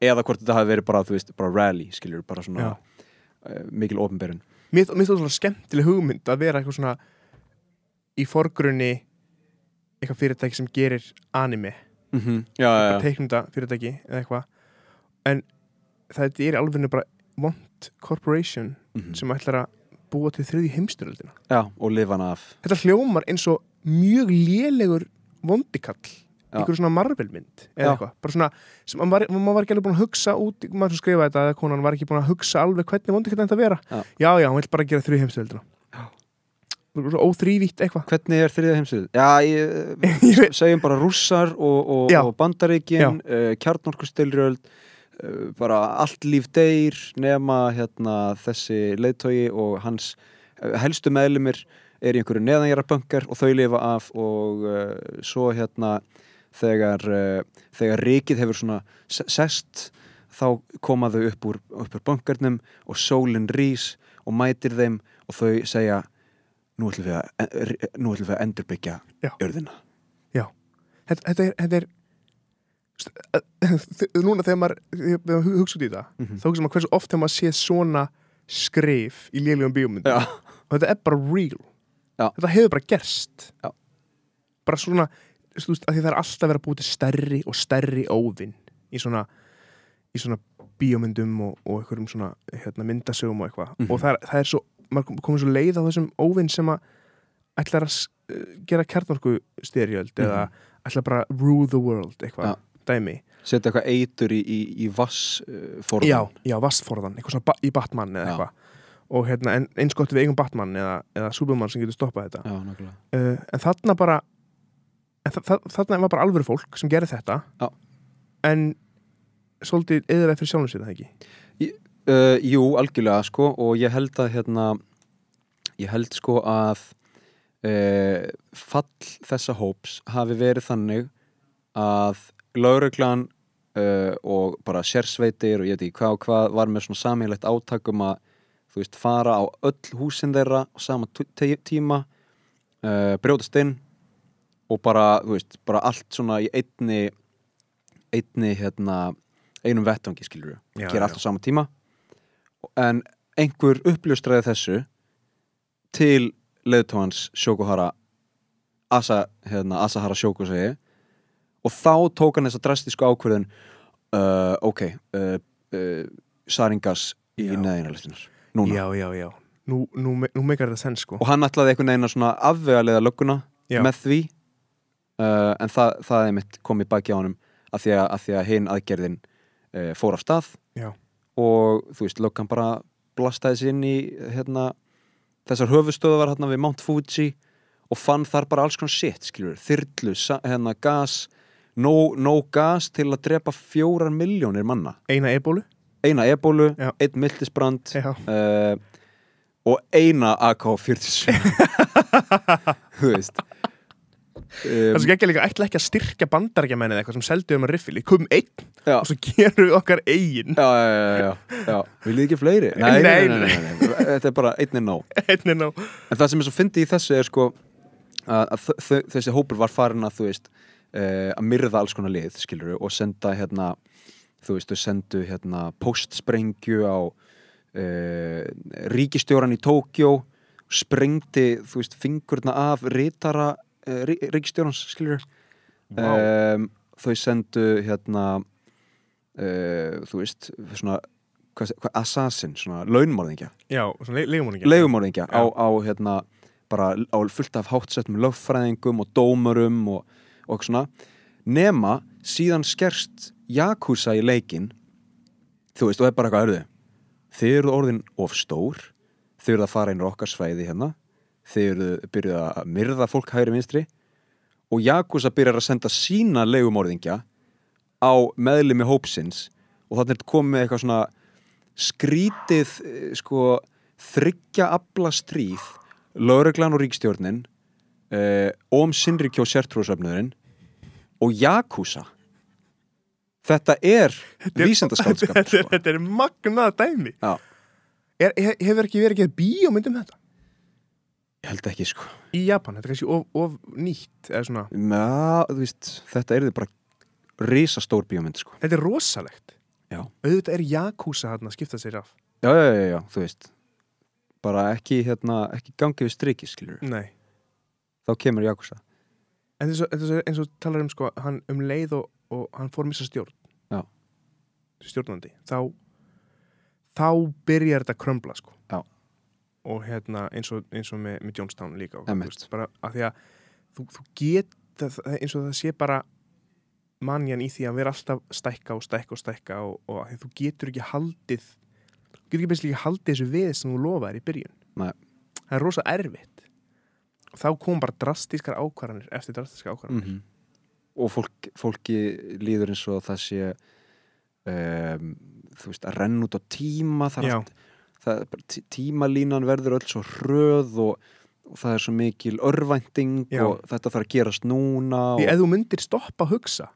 Eða hvort þetta hafi verið bara, þú veist, bara rally skilur, bara svona uh, mikil opinberun. Mér finnst það svona skemmtileg hugmynd að vera eitthvað svona í forgrunni eitthvað fyrirtæki sem gerir anime. Mm -hmm. já, já. teiknunda fyrirtæki eða eitthvað. En það er í alvegni bara want corporation Mm sem ætlar að búa til þriði heimstyröldina já, og lifa hana af. Þetta hljómar eins og mjög lélegur vondikall Já. einhver svona marvelmynd eða eitthvað. Bara svona, sem maður var, maður var ekki alveg búin að hugsa út maður sem skrifaði þetta, eða konan var ekki búin að hugsa alveg hvernig vondikall þetta að vera. Já. já, já, hann vil bara gera þriði heimstyröldina Já. óþrývítt eitthvað. Hvernig er þriðja heimsið? Já, ég, segjum bara rússar og, og, og bandaríkin uh, kjarnorkustilrjöld uh, bara allt líf deyr nema hérna þessi leiðtogi og hans uh, helstu meðlumir er í einhverju neðanjara og þau lifa af og uh, svo hérna þegar, uh, þegar ríkið hefur svona se- sest þá koma þau upp úr, úr bankarnum og sólinn rís og mætir þeim og þau segja nú ætlum við að, nú ætlum við að endurbyggja Já. jörðina þetta, þetta er, þetta er núna þegar maður maður hugsa út í það Mhm. þá hugsa maður hversu oft þegar maður sé svona skrif í lélegum bíómyndum Já. og þetta er bara real Já. þetta hefur bara gerst Já. bara svona því það er alltaf verið að búið til stærri og stærri óvinn í svona í svona bíómyndum og, og einhverjum svona hérna, myndasögum og eitthvað Mhm. og það er, það er svo, maður kom- komið svo leið á þessum óvinn sem að ætlar að uh, gera kjarnorku styrjöld eða ætlar bara að rule the world eitthvað, Já. Dæmi. Setja eitthvað eitur í, í, í vass uh, forðan já, já, vastforðan, eitthvað svona ba í Batman eða eitthvað. Og hérna, eins gott við eigum Batman eða, eða Superman sem getur stoppað þetta. Já uh, en þarna bara en þa þa þarna var bara alvöru fólk sem gerir þetta. Já. en svolítið eðurlega fyrir sjálfum sér það ekki? Uh, jú, algjörlega sko og ég held að hérna ég held sko að uh, fall þessa hóps hafi verið þannig að lauruglan uh, og bara sérsveitir og ég veit ekki hvað og hvað var með svona samílegt átakum að þú veist fara á öll húsin þeirra á sama tíma uh, brjótast inn og bara, þú veist, bara allt svona í einni einni hérna einum vettvangi skilur Já, gera allt á sama tíma. En einhver uppljóstraði þessu til leiðtóhans Sjókuhara Asa, hérna, Asahara Sjóku segi og þá tók hann þessa drastísku ákvörðun uh, ok uh, uh, Saringas í Já. neðinarlistunar núna. Já, já, já. Nú, nú, nú meikar þetta senn sko. Og hann ætlaði einhvern veginn að svona afvegaliða lögguna með því uh, en það, það er mitt komið baki á honum að því að, að, að hinn aðgerðin uh, fór af stað. Og þú veist, löggan bara blastaði sér inn í hérna, þessar höfustöðu var hérna við Mount Fuji og fann þar bara alls konar shit skilur, þyrlu, hérna gas no, no gas til að drepa fjórar miljónir manna. Eina ebólu? Eina ebólu, Já. einn miltisbrand já, uh, og eina AK-47 þú veist. Það um, sem ekki líka ætla ekki að styrkja bandarækjamenn eða eitthvað sem seldu um að riffil. Í kum einn já, og svo gerum við okkar eigin. Já, já, já, já viljið ekki fleiri? Nei, nei, Nei, nei, þetta er bara einnig nóg. Einn er ná en það sem er svo fyndið í þessu er sko að, að þessi hópur var farin að þú veist uh, að myrða alls konar lið skilur og senda hérna þú veist, þau sendu hérna postsprengju á uh, ríkistjóran í Tókjó sprengdi, þú veist, fingurna af rítara uh, rí, ríkistjórans skilur Vá. um, þau sendu hérna þú veist svona, hvað, hvað, assassin, svona launmorðingja. Já, svona le leigumóningi leigumorðingja á, á hérna bara á fullt af hátsettum lögfræðingum og dómurum og, og svona nema síðan skerst Jakúsa í leikin þú veist, og er bara eitthvað örðu þið eru orðin of stór þið eru að fara inn á okkar svæði hérna þið eru byrjuð að myrða fólk hægri vinstri og Jakúsa byrjar að senda sína leigumorðingja á meðlimi hópsins og þannig er komið eitthvað svona skrítið eh, sko þryggja abla stríð lögreglan og ríkstjórnin uh, Óm Sinrikjó sértrúsöfnurinn og Jakúsa þetta er vísendaskálskap þetta, sko. þetta er magnað dæmi. Er, he- hefur ekki verið ekki bíómynd um þetta? Ég held ekki sko. Í Japan, þetta er kannski of, of nýtt þú veist, þetta er bara risastór bíómynd sko. Þetta er rosalegt. Já. auðvitað er Jakúsa hann að skipta sér af. Já, já, já, já, þú veist. Bara ekki, hérna, ekki gangi við striki skilur, nei, þá kemur Jakúsa en eins og, eins og, talar um sko, hann um leið og, og hann fór missa stjórn. Já. stjórnandi. Þá þá byrjar þetta að krömbla sko. Já. og hérna eins og, eins og með, með Jonestown líka veist, bara að því að þú, þú get eins og það sé bara manjan í því að vera alltaf stækka og stækka og stækka og, og að þú getur ekki haldið þú getur ekki best ekki haldið þessu við sem þú lofaðir í byrjun. Nei. það er rosa erfitt þá kom bara drastískar ákvarðanir eftir drastískar ákvarðanir -hmm. og fólk, fólki líður eins og það sé um, þú veist, að renna út á tíma allt, það tímalínan verður öll svo hröð og, og það er svo mikil örvænting Já. og þetta þarf að gerast núna því og, ef þú myndir stoppa að hugsa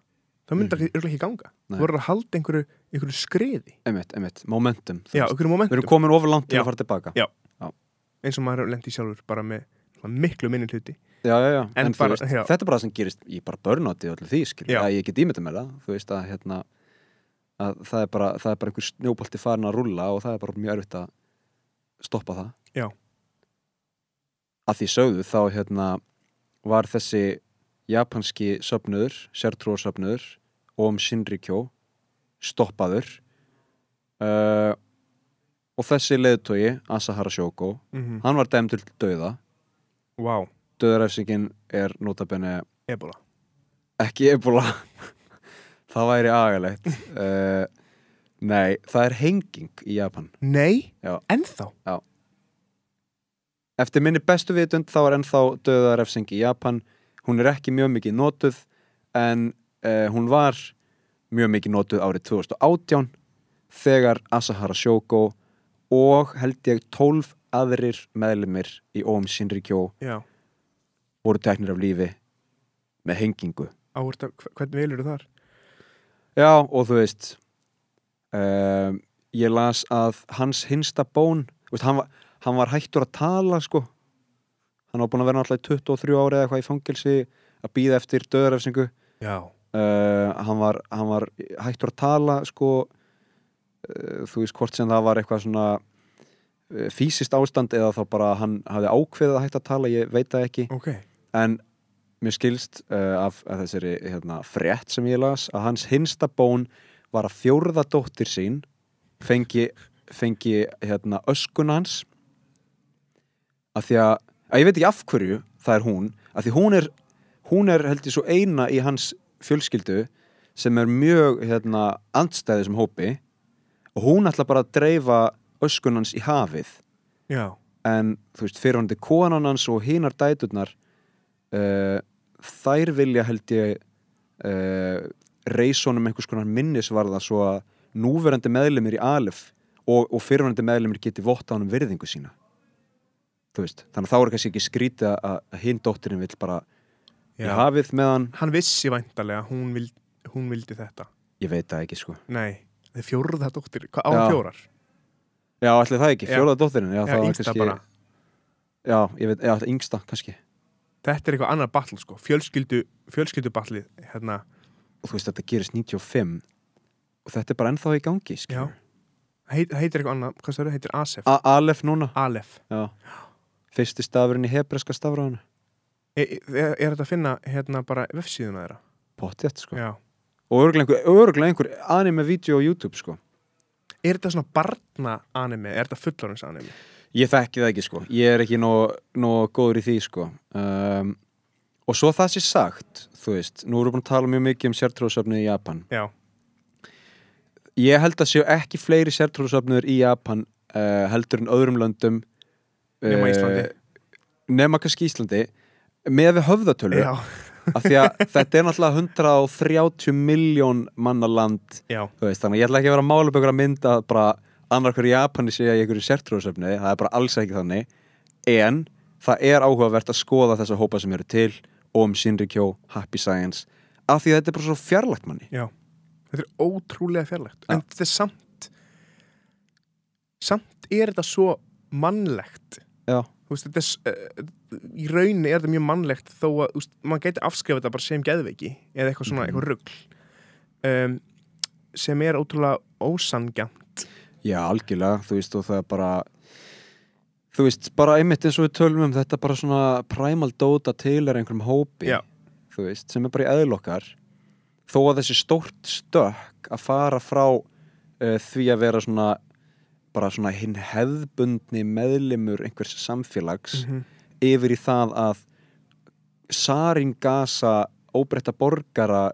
myndir það mm. ekki ganga Nei. þú verður að halda einhverju, einhverju skriði einmitt, einmitt, momentum já, einhverju við momentum erum komin ofur langt til að fara tilbaka Já. eins og maður lendi sjálfur bara með miklu minni hluti já, já, já. En en, bara- veist, þetta er bara það sem gerist í bara börnátti og allir því, skil, Já. að ég get ímyndið með það þú veist að hérna að það er bara, það er bara einhver snjóbolti farin að rúlla og það er bara mjög erfitt að stoppa það Já. að því sögðu þá hérna var þessi japanski söfnuður, sértrúarsöfnuður Om Shinrikyo stoppaður uh, og þessi leiðtogi Asahara Shoko, mm -hmm. hann var dæmdur til dauða wow, döðarefsingin er notabenni ebola. Ekki ebola. Það væri agalegt. Uh, nei, það er henging í Japan. Nei, Já. ennþá? Eftir minni bestu vitund þá er ennþá döðarefsing í Japan. Hún er ekki mjög mikið notuð en uh, hún var mjög mikið notuð árið 2018 þegar Asahara Shoko og held ég 12 aðrir meðlumir í Om Shinrikyo já, voru teknir af lífi með hengingu. Áhverta, hvernig velur þú þar? Já, og þú veist um, ég las að hans hinsta bón veist, hann, var, hann var hættur að tala sko. Hann var búin að vera náttúrulega í 23 ári eða eitthvað í fangilsi að býða eftir döðarefsingu já, uh, hann, var, hann var hættur að tala sko. Uh, þú veist hvort sem það var eitthvað svona fysiskt ástand eða þá bara hann hafði ákveðið að hætta að tala ég veit það ekki. Ok. En mér skilst uh, af, af þessari hérna, frétt sem ég las að hans hinsta bón var að fjórða dóttir sín fengi fengi hérna öskun hans. Af því að, að ég veit ekki af hverju það er hún, af því hún er hún er held ég svo eina í hans fjölskyldu sem er mjög hérna andstæði sem hópi. Og hún ætla bara að dreifa öskun hans í hafið. Já, en þú veist, fyrirhandi konan hans og hinar dæturnar uh, þær vilja held ég uh, reysónum einhvers konar minnisvarða svo að núverandi meðlumir í Alef og, og fyrirhandi meðlumir geti votta honum virðingu sína. Þú veist, þannig að þá er kannski ekki skrítið að, hinn dóttirinn vill bara í já. hafið meðan hann. Vissi væntalega hún, vild, hún vildi þetta. Ég veit það ekki sko. Nei, þið fjórða dóttir, hvað á Já. fjórar já, allir það ekki, Já. fjólaða dóttirinn já, já, það var yngsta kannski, bara. Já, ég veit, já, yngsta kannski. Þetta er eitthvað annar battle sko, fjölskyldu fjölskyldu hérna, og þú veist, þetta gerist 95 og þetta er bara ennþá í gangi skilur. heit, heitir eitthvað annað hvað það heitir Asef, A- Alef núna. Alef Já. Fyrsti stafurinn í hebreska stafræðinu er, er, er þetta að finna hérna bara vefsíðuna þeirra? Pottjætt sko. Já. Og örgulega einhver, örgulega einhver anime vídeo á YouTube sko er þetta svona barna anime, er þetta fullorins anime Ég þekki það ekki sko. Ég er ekki nóg, nóg góður í því sko. Um, Og svo það sé sagt Þú veist, nú erum við búin að tala mjög mikið um sértróðsöfnið í Japan. Já, Ég held að séu ekki fleiri sértróðsöfnir í Japan uh, heldur en öðrum löndum Nema eh, Íslandi. Nema kannski Íslandi með við höfðatölu. Já, af því að þetta er náttúrulega 130 miljón manna land veist, þannig að ég ætla ekki að vera að mála upp einhverja mynd að bara annar hverju Japani sé í einhverju sértrúðsöfni, það er bara alls ekki þannig. En það er áhugavert að skoða þessa hópa sem eru til Om Shinrikyo, Happy Science af því að þetta er bara svo fjarlægt manni. Já. Þetta er ótrúlega fjarlægt. Já. en þetta er samt samt er þetta svo mannlegt. Já. Veist, þetta er, uh, í rauninni er þetta mjög mannlegt þó að, veist, maður gæti afskrifað þetta bara sem geðveiki eða eitthvað svona, Mhm. eitthvað rugl um, sem er ótrúlega ósangjarnt Já, algjörlega, þú veist, og það er bara þú veist, bara einmitt eins og við tölum um þetta bara svona primal dota til er einhverjum hópi Já. þú veist, sem er bara í eðlokkar þó að þessi stórt stökk að fara frá uh, því að vera svona bara svona hinn hefðbundni meðlimur einhvers samfélags -hmm. yfir í það að saringasa óbreytta borgara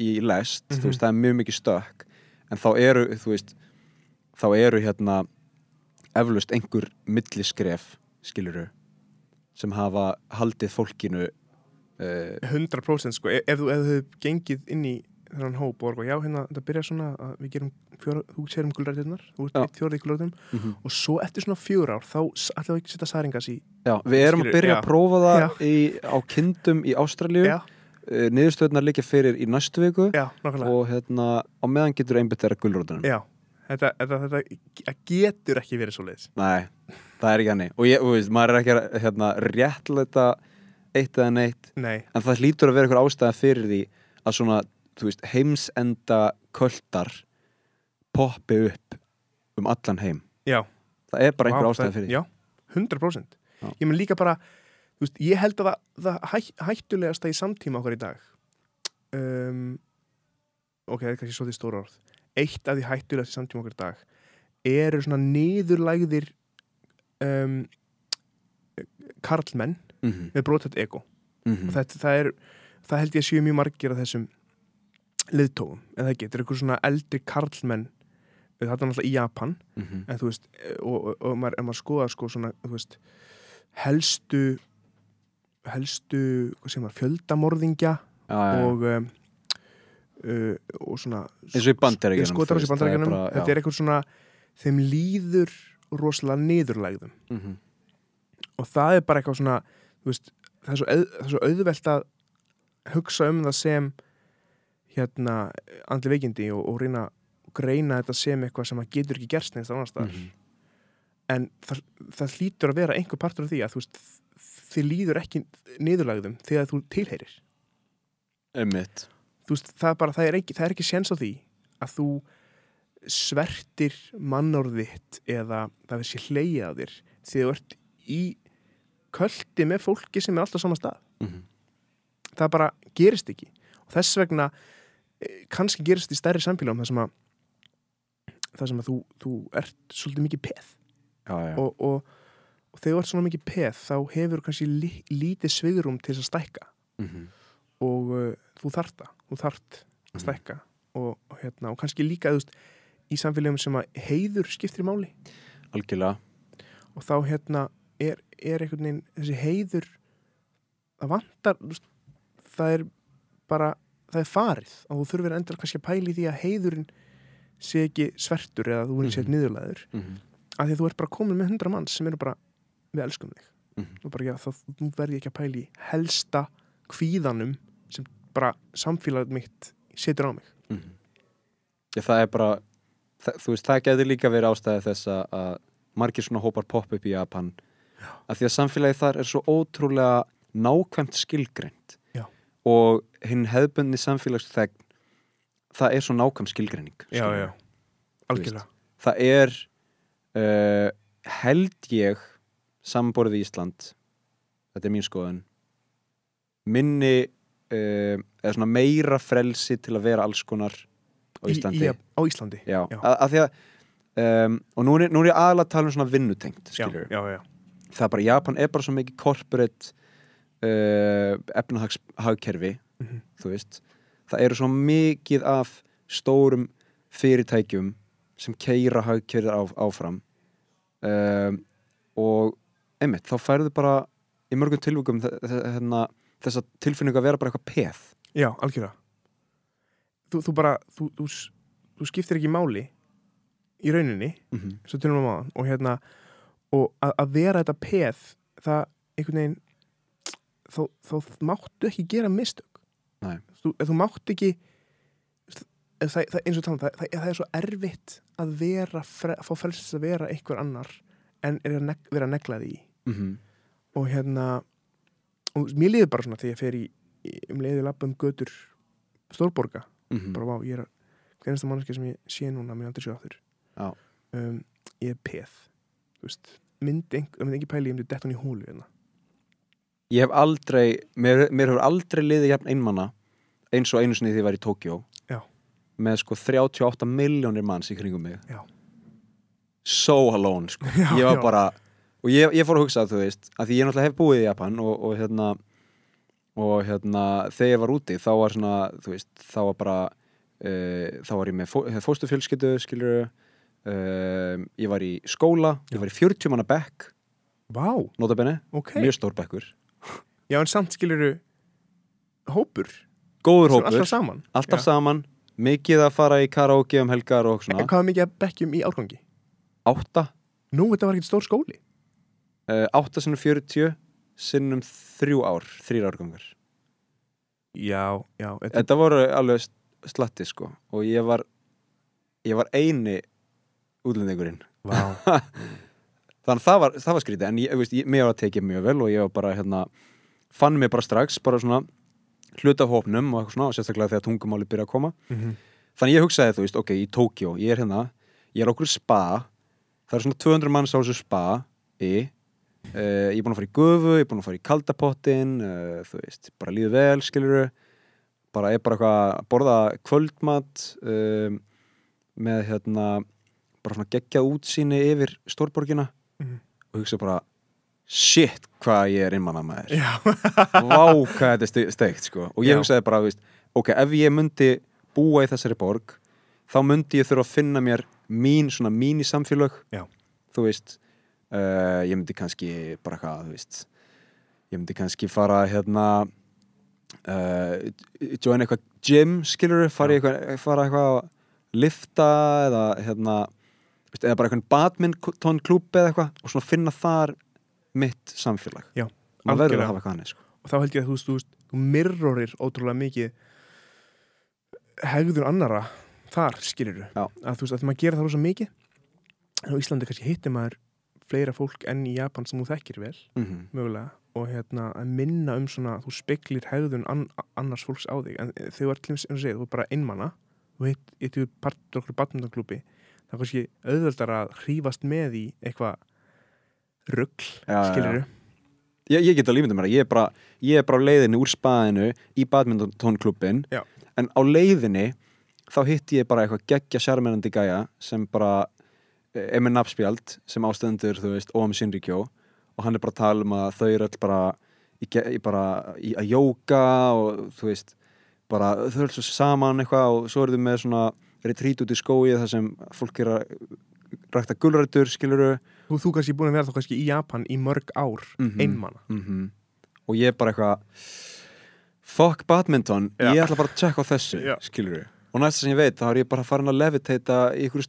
í lest, Mhm. þú veist, það er mjög mikið stökk en þá eru, þú veist þá eru hérna eflaust einhver milliskref skiluru sem hafa haldið fólkinu uh, 100% sko, ef, ef þú ef þú hefur gengið inn í þennan hóp og orga, já, hérna, þetta byrjar svona að við gerum fjóra, þú sér um gulrættirnar þú Já. ert fjóraði gulrættum og svo eftir svona fjóra ár, þá ætlum við ekki að setja særingas í Já, við erum Skilur, að byrja já. að prófa það í, á kindum í Ástralíu. Já, uh, niðurstöðnar liggja fyrir í næstu viku. Já, og hérna á meðan getur einbytt þeirra gulrótunum. Já, þetta, þetta, þetta getur ekki verið svo leiðis Nei, það er ekki hannig og ég, veist, maður er ekki að hérna, réttleita eitt eða neitt. Nei, en það hlýtur að vera einhver ástæða fyrir því að svona, veist, heimsenda kvöldar poppi upp um allan heim. Já. Það er bara einhver það- fyrir því. já, 100% Já. ég menn líka bara, veist, ég held að það, það hæ, hættulegasta í samtíma okkar í dag um, ok, það er kannski svolítið stóra orð. Eitt af því hættulegasta í samtíma okkar í dag eru svona niðurlægðir um, karlmenn mm -hmm. með brotat ego. Mm og þetta, það er, það held ég að séu mjög margir af þessum liðtófum, eða ekki, þetta er eitthvað svona eldri karlmenn þetta er náttúrulega í Japan Mhm. en þú veist, og, og, og maður, ef maður skoða sko svona, veist helstu helstu, hvað segir maður, fjöldamorðingja og um, uh, og svona eins og í bandarækjunum, þetta er eitthvað svona þeim líður rosalega niðurlægðum. Mm og það er bara eitthvað svona veist, það, er svo auð, það er svo auðvelt að hugsa um það sem hérna andli veikindi og, og reyna greina þetta sem eitthvað sem að getur ekki gerst neins annars staðar Mhm. en það, það hlýtur að vera einhver partur af því að þú veist, þið líður ekki niðurlægðum þegar þú tilheyrir Einmitt. þú veist, það er bara, það er ekki, það er ekki séns á því að þú svertir mannorðitt eða það er sér hleyið af þér því þú ert í köldi með fólki sem er alltaf á sama stað Mhm. það bara gerist ekki og þess vegna kannski gerist í stærri samfélagum þar sem að það sem að þú, þú ert svolítið mikið peð. Já, já, og, og, og þegar þú ert svona mikið peð þá hefur kannski lí, lítið svigrum til þess að stækka. Mhm, og uh, þú þart það, þú þart að Mhm. stækka. Og, og, hérna, og kannski líka þú veist, í samfélagum sem að heiður skiptir í máli. Algjörlega. Og þá hérna er, er einhvern veginn þessi heiður það vantar það er bara það er farið og þú þurfir endur kannski að pæli því að heiðurinn sé ekki svertur eða þú verður sér Mhm. niðurlæður. Mhm, af því að þú ert bara komin með hundra manns sem eru bara við elskum þig. Mhm, og bara já, þá nú verð ég ekki að pæli helsta kvíðanum sem bara samfélagið mitt setur á mig. Mhm. Já, það er bara það, þú veist, það getur líka verið ástæði þess að- margir svona hópar popp upp í Japan. Af því að samfélagið þar er svo ótrúlega nákvæmt skilgreint. Já. Og hinn hefðbundni samfélagsþegn það er svo nákvæm skilgreining skilurðu. algjörlega. Það er uh, held ég samborðið Ísland þetta er mín skoðun minni uh, eða svona meira frelsi til að vera alls konar á Íslandi Í, í, á Íslandi? Já, Já. Að, að því að um, og nú er, nú er ég aðalega að tala um svona vinnutengt já, já, já, það er bara, Japan er bara svo mikið corporate uh, efnahagkerfi Mhm. þú veist það eru svo mikið af stórum fyrirtækjum sem keira hagkerfið á, áfram um, og einmitt, þá færðu bara í mörgum tilvíkum hérna, þessa tilfinningu að vera bara eitthvað peð já, algjörlega þú, þú bara þú, þú, þú skiptir ekki máli í rauninni mm -hmm. svo tölum við maður og hérna og að, að vera þetta peð það einhvern veginn þá, þá máttu ekki gera mistök. Þú, þú mátt ekki það, það, eins og tala, um, það, það, er svo erfitt að vera að fá frelsist að vera einhver annar en er að neg, vera að negla því Mm og hérna og mér liður bara svona þegar ég fer í, í um leiði lappa um götur stórborga. -hmm. bara vá, ég er hverjasta manneski sem ég sé núna sér áttur Já. um, ég er peð. Myndi myndi ekki pæli ég myndi detta hann í hólu hérna. Ég hef aldrei mér, mér hefur aldrei liðið jafn einmanna eins og einu sinni því ég var í Tókjó með sko 38 miljónir manns í kringum mig. Já. so alone sko. Já, ég var já. bara og ég, ég fór að hugsa þú veist að því ég náttúrulega hef búið í Japan og, og hérna og hérna þegar ég var úti þá var svona þú veist þá var bara uh, þá var ég með fó, fóstufjölskyldu skilur uh, ég var í skóla ég var í 40 manna bekk. Vá, notabenni, ok. mjög stór bekkur Já, en samt skiluru hópur góður hópur. alltaf saman. Alltaf saman, mikið að fara í karaoke um helgar og En svona hvað er mikið að bekkjum í árgangi? átta, Nú, þetta var ekkert stór skóli. Uh, átta sinnum 40 sinnum þrjú ár þrýr árgangar. Já, já þetta, þetta voru alveg slatti sko. Og ég var ég var eini útlendingurinn. Vá, þannig að það var, var skrítið. En ég, veist, ég, mér var að tekið mjög vel og ég var bara hérna, fann mig bara strax bara svona hluta hópnum og eitthvað svona og sérstaklega þegar tungumáli byrja að koma Mhm. þannig ég hugsaði þú veist, ok, í Tókjó ég er hérna, ég er okkur spa það er svona 200 manns á þessu spa í uh, ég er búin að fara í gufu, ég er búin að fara í kaldapottin uh, þú veist, bara líður vel skiluru, bara er bara eitthvað að borða kvöldmat um, með hérna bara svona geggjað útsýni yfir stórborgina Mhm. og hugsa bara shit, hvað ég er innmanna með þér já, vá hvað þetta er ste- steikt sko. og ég hugsaði bara, veist, ok, ef ég myndi búa í þessari borg þá myndi ég þurfa að finna mér mín svona mínisamfélög. Já. þú veist uh, ég myndi kannski bara hvað, þú veist ég myndi kannski fara hérna uh, join eitthvað gym, skilur fara í eitthvað, fara eitthvað að lifta eða hérna eða bara eitthvað badminton klúb eða eitthvað og svona finna þar mitt samfélag Já, maður verður að hafa hann sko. og þá held ég að þú þú þú mirrorir ótrúlega mikið hegður annara þar, skilur Já. að þú veist, að maður gera það rosa mikið en á Íslandi kannski hittir maður fleira fólk enn í Japan sem þú þekkir vel mm -hmm. mögulega og hérna að minna um svona þú speklir hegðun an, annars fólks á þig en þau er til og segir, þú er bara einmana þú hittir partur okkur badmintonklúbi það er kannski auðveldar að hrífast með í eitthvað já, skilur já. ég, ég get að lífmynda mér að ég er bara, ég er bara á leiðinni úr spaðinu í badmintonklubbin Já. en á leiðinni þá hitti ég bara eitthvað geggja sjarmerandi gæja sem bara eh, er með nafnspjald sem ástendur, þú veist, Óam Sinrikjó og hann er bara að tala um að þau eru öll bara í, bara í að jóka og þú veist bara þau eru svo saman eitthvað og svo eru þau með svona retrít út í skóið þar sem fólk er að rækta gulrætur, skiluru Þú, þú kannski búin að vera þá kannski í Japan í mörg ár, Mhm. einmana. mm og ég er bara eitthvað fuck badminton, Já. ég ætla bara að tjekka á þessu Já. skiluru og næsta sem ég veit þá er ég bara farin að levitata í ykkur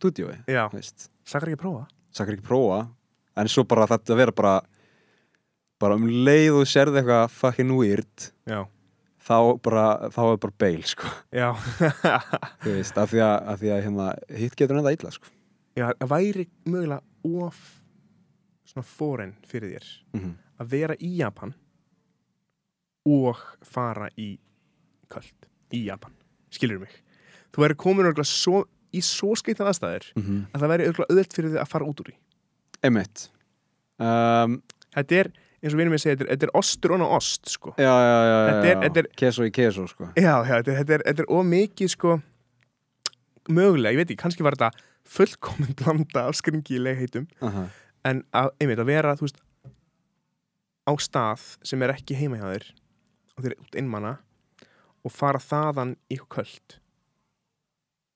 veist sakar ekki að prófa. sakar ekki prófa en svo bara þetta að vera bara bara um leið og sérði eitthvað fucking weird Já. þá bara, þá er bara beil sko, þú veist, af því að, því að hérna, hitt getur enda illa sko Já, það væri mögulega of svona foreign fyrir þér. Mm að vera í Japan og fara í köld í Japan, skilur mig? Þú væri komin svo, í svo skeitan aðstæður -hmm. að það væri auðvelt fyrir þig að fara út úr því. Emitt um, þetta er, eins og vinur mér segja, þetta er, ostur og ost, sko. Já, já, já, já, Þetta er- já. þetta er- keso í keso sko. Já, já, þetta er, þetta er, þetta er ómikið, sko mögulega, ég veit ekki, kannski var þetta fullkomin blanda af skringi í legheitum Aha. En að, einmitt, að vera, veist á stað sem er ekki heima hjá þér og þeir eru út innmanna og fara þaðan í köld.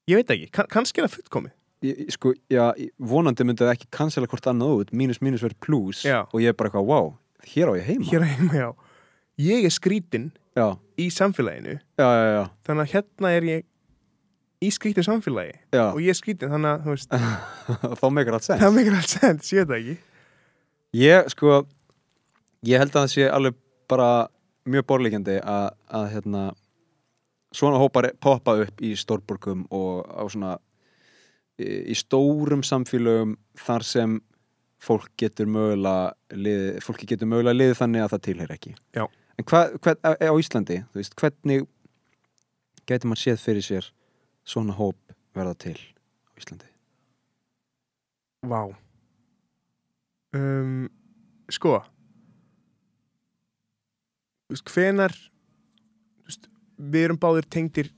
Ég veit ekki, kann, kannski er það fullkomið. Ég- ég- sko, já, ég- vonandi myndi það ekki cancela hvort annað út, mínus mínus verið plus Já. og ég er bara eitthvað, wow, hér á ég heima. Hér heima já. Ég er skrítin já, í samfélaginu. Já, þannig að hérna er ég í skrítin samfélagi já. og ég skrítin þannig að þú veist þá meikar allt sens það meikir allt sens, ég veit það ekki ég, sko ég held að það sé alveg bara mjög borlíkjandi að, að hérna svona hópar poppa upp í stórborgum og á svona í stórum samfélögum þar sem fólk getur mögulega liði, fólki getur mögulega liðið þannig að það tilheyr ekki Já. en hvað hva, á Íslandi, þú veist, hvernig getur maður séð fyrir sér svona hóp verða til á Íslandi? Vá. Um, Sko. Hvenar Við erum báðir tengdir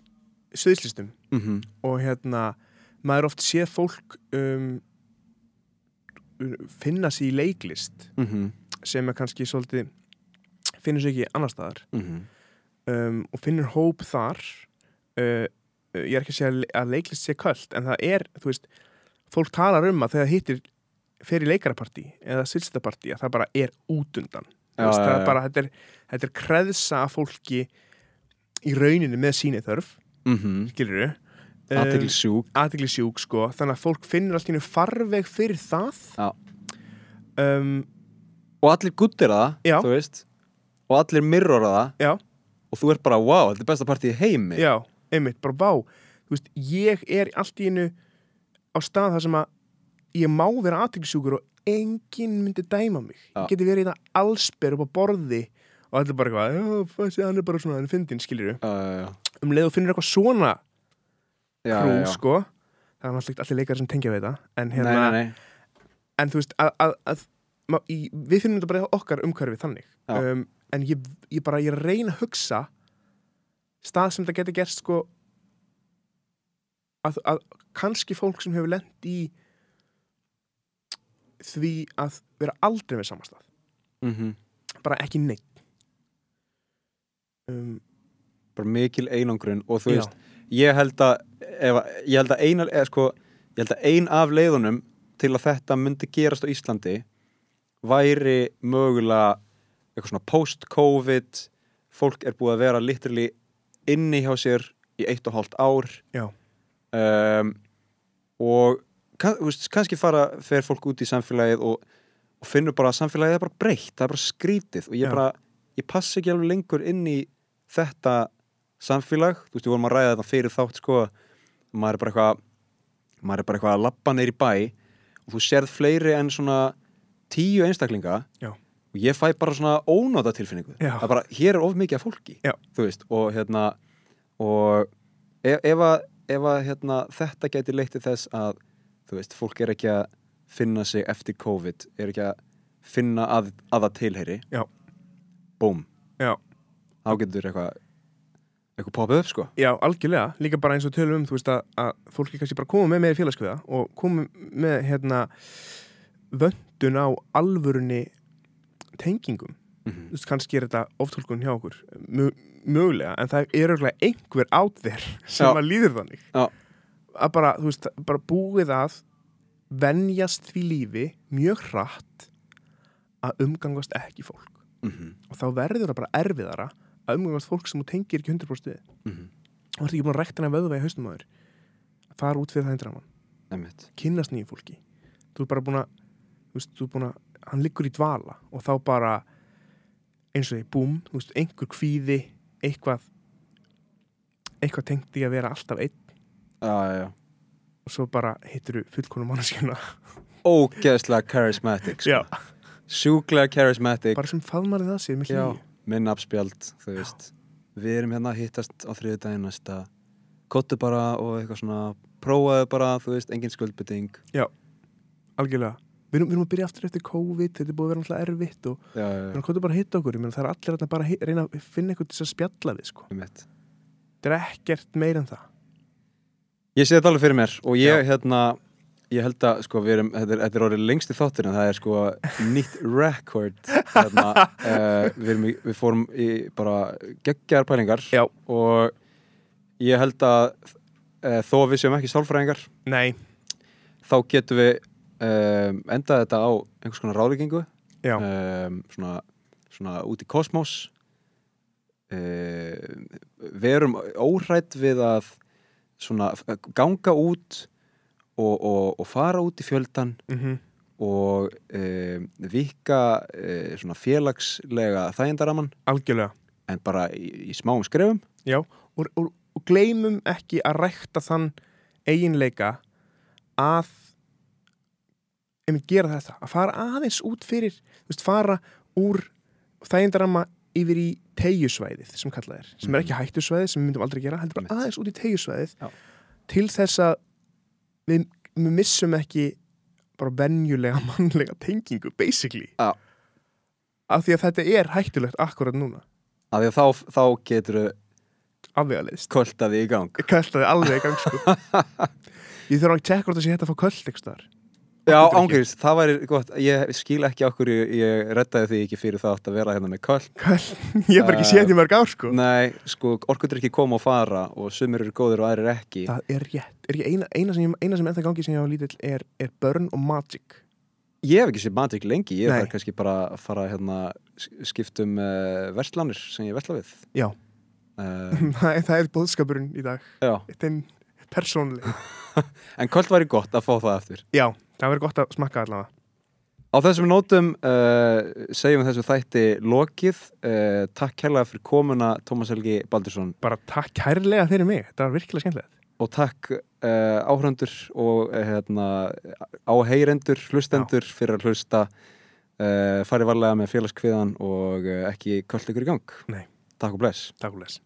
Suðslistum mm og hérna maður oft séð fólk um, finna sér í leiklist mm -hmm. sem er kannski svolítið finnur sér ekki annar staðar. Mm um, og finnur hóp þar uh, uh, ég er ekki að segja að leiklist sé köld en það er, þú veist fólk talar um að þegar hittir fer í leikarapartí eða svilstapartí að það bara er útundan Já, veist, já, það já. er bara, þetta er, þetta er kreðsa fólki í rauninni með síni þörf mm -hmm. skilur við aðtegli sjúk. aðtegli sjúk sko. Þannig að fólk finnur allt í hennu farveg fyrir það. Um, og allir guttir það, þú veist. Og allir mirrora það. Og þú ert bara, wow, þetta er besta partí í heimi. Já, einmitt, bara vá veist, ég er allt í hennu á stað þar sem að ég má vera aðtegli sjúkur og enginn myndi dæma mig Já. ég geti verið í það allsber upp á borði og allir bara eitthvað, hann er bara svona hann er fyndin, já, já. um leið og finnur eitthvað svona já, krú, já, já. sko það er ekki allir leikar sem tengja við þetta en hérna, nei, nei, nei. en þú veist að, að, að, í, við finnum þetta bara okkar umhverfi þannig um, en ég, ég bara, ég reyna að hugsa stað sem þetta getur gerst sko að, að kannski fólk sem hefur lent í því að vera aldrei með samastað Mm bara ekki neitt. Um, bara mikil einangrun og þú Já. veist, ég held að ef, ég held að ein, eða, sko, ég held að ein af leiðunum til að þetta myndi gerast á Íslandi væri mögulega eitthvað svona post-covid fólk er búið að vera literally inni hjá sér í eitt og hálft ár. Um, og kann, veist, kannski fara fer fólk út í samfélagið og, og finnur bara að samfélagið er bara breytt, það er bara skrítið og ég bara, ég passi ekki alveg lengur inn í þetta samfélag, þú veist, við vorum að ræða þetta fyrir þátt sko, maður er bara eitthvað maður er bara eitthvað að labba neyri bæ og þú sérð fleiri en svona tíu einstaklinga Já. Og ég fæ bara svona ónóta tilfinningu. Já. það er bara, hér er of mikið af fólki Já. þú veist, og hérna og ef, ef að, ef að hérna, þetta gæti leitt til þess að þú veist, fólk er ekki að finna sig eftir COVID, er ekki að finna að, að það tilheyri búm, þá getur eitthvað eitthvað popið upp sko. Já, algjörlega, líka bara eins og tölum um þú veist að, að fólki kannski bara koma með meiri félagskviða og koma með hérna vöndun á alvörunni tengingum. Mm þú veist, kannski er þetta oftólkun hjá okkur mö- mögulega, en það er örgulega einhver át þér sem Já. að líður þannig. Já. að bara, þú veist, bara búið að venjast því lífi mjög hratt að umgangast ekki fólk. -hmm. og þá verður það bara erfiðara að umgangast fólk sem þú tengir ekki 100% við. Mm og ertu ekki búin að rekta hana vöðva í haustum á þér. Að fara út fyrir það hindraman Einmitt. kynnast nýju fólki. Þú er bara búin að þú veist, þú er búin að, hann liggur í dvala og þá bara eins og því, búm, þú veist, einhver kvíði eitthvað eitthvað tengt í að vera alltaf einn. Já, já, já. Og svo bara hittur þú fullkonum manneskjuna. Ógeðslega charismatic sko. Sjúklega charismatic. Bara sem faðmarið það sér Já, hlýju. minn afspjald, þú veist. Við erum hérna að hittast á þriðu daginn næsta. Kottu bara og eitthvað svona Prófaðu bara, þú veist, engin skuldbytting algjörlega við erum, við erum að byrja aftur eftir COVID þetta er búið að vera alltaf erfitt og Já, já, erum hvað bara að hitta okkur meina, það er allir að bara að reyna að finna eitthvað til þess að spjalla við sko. þetta er ekkert meir en það Ég sé þetta alveg fyrir mér og ég, Já. hérna Ég held að, sko, við erum, þetta er, þetta er orðið lengst í þáttur en það er sko nýtt record hérna, uh, við, erum við fórum í bara geggjar pælingar Já. og ég held að uh, þó við séum ekki sálfræðingar nei, þá getum við um, endað þetta á einhvers konar ráðvíkingu já, um, svona, svona út í kosmos um, við erum óhrætt við að svona ganga út og, og, og fara út í fjöldan mhm. og um, vika um, svona félagslega þægindaraman algjörlega. En bara í, í smáum skrefum. Já, og, og, og gleymum ekki að rækta þann eiginleika að einmitt gera þetta, að fara aðeins út fyrir, veist, fara úr þægindarama yfir í tegjusvæðið sem kallað er, sem er ekki hættusvæðið sem við myndum aldrei gera, heldur bara aðeins út í tegjusvæðið Já. til þess að við, við missum ekki bara venjulega mannlega tengingu, basically. Já. af því að þetta er hættulegt akkurat núna, af því að þá, þá getur við afvegaleiðist koltaði í gang. Költaði alveg í gang sko. Ég þurfa að tjekka hvort það sé hægt að fá köld ekki staðar Já, ángriðs, það væri gott. Ég skil ekki okkur ég, ég reddaði því ekki fyrir þátt að vera hérna með köll. Köld, ég bara ekki séð því mörg ár sko. Nei, sko, orkundur ekki koma og fara og sumir eru góðir og aðrir ekki. Það er rétt, er eina, eina sem, sem ennþá gangi sem ég hafa lítill er, er Burn og Magic. Ég hef ekki séð Magic lengi, ég þarf kannski bara að fara hérna, skiptum uh, verslanir sem ég versla við. Já. uh, það, er- það bóðskapurinn í dag. Já, Þeim persónlega en köll væri gott að fá það eftir. Já, það verður gott að smakka allavega. Á þessum nótum uh, segjum við þessu þætti lokið. Uh, Takk kærlega fyrir komuna Tómas Helgi Baldursson. Bara takk kærlega fyrir mig, þetta var virkilega skemmtilegt. Og takk uh, áhrandur og hérna, áheyrendur, hlustendur fyrir að hlusta. Farið varlega með félagskviðan og ekki köll ykkur í gang. Nei. Takk og bless. Takk og bless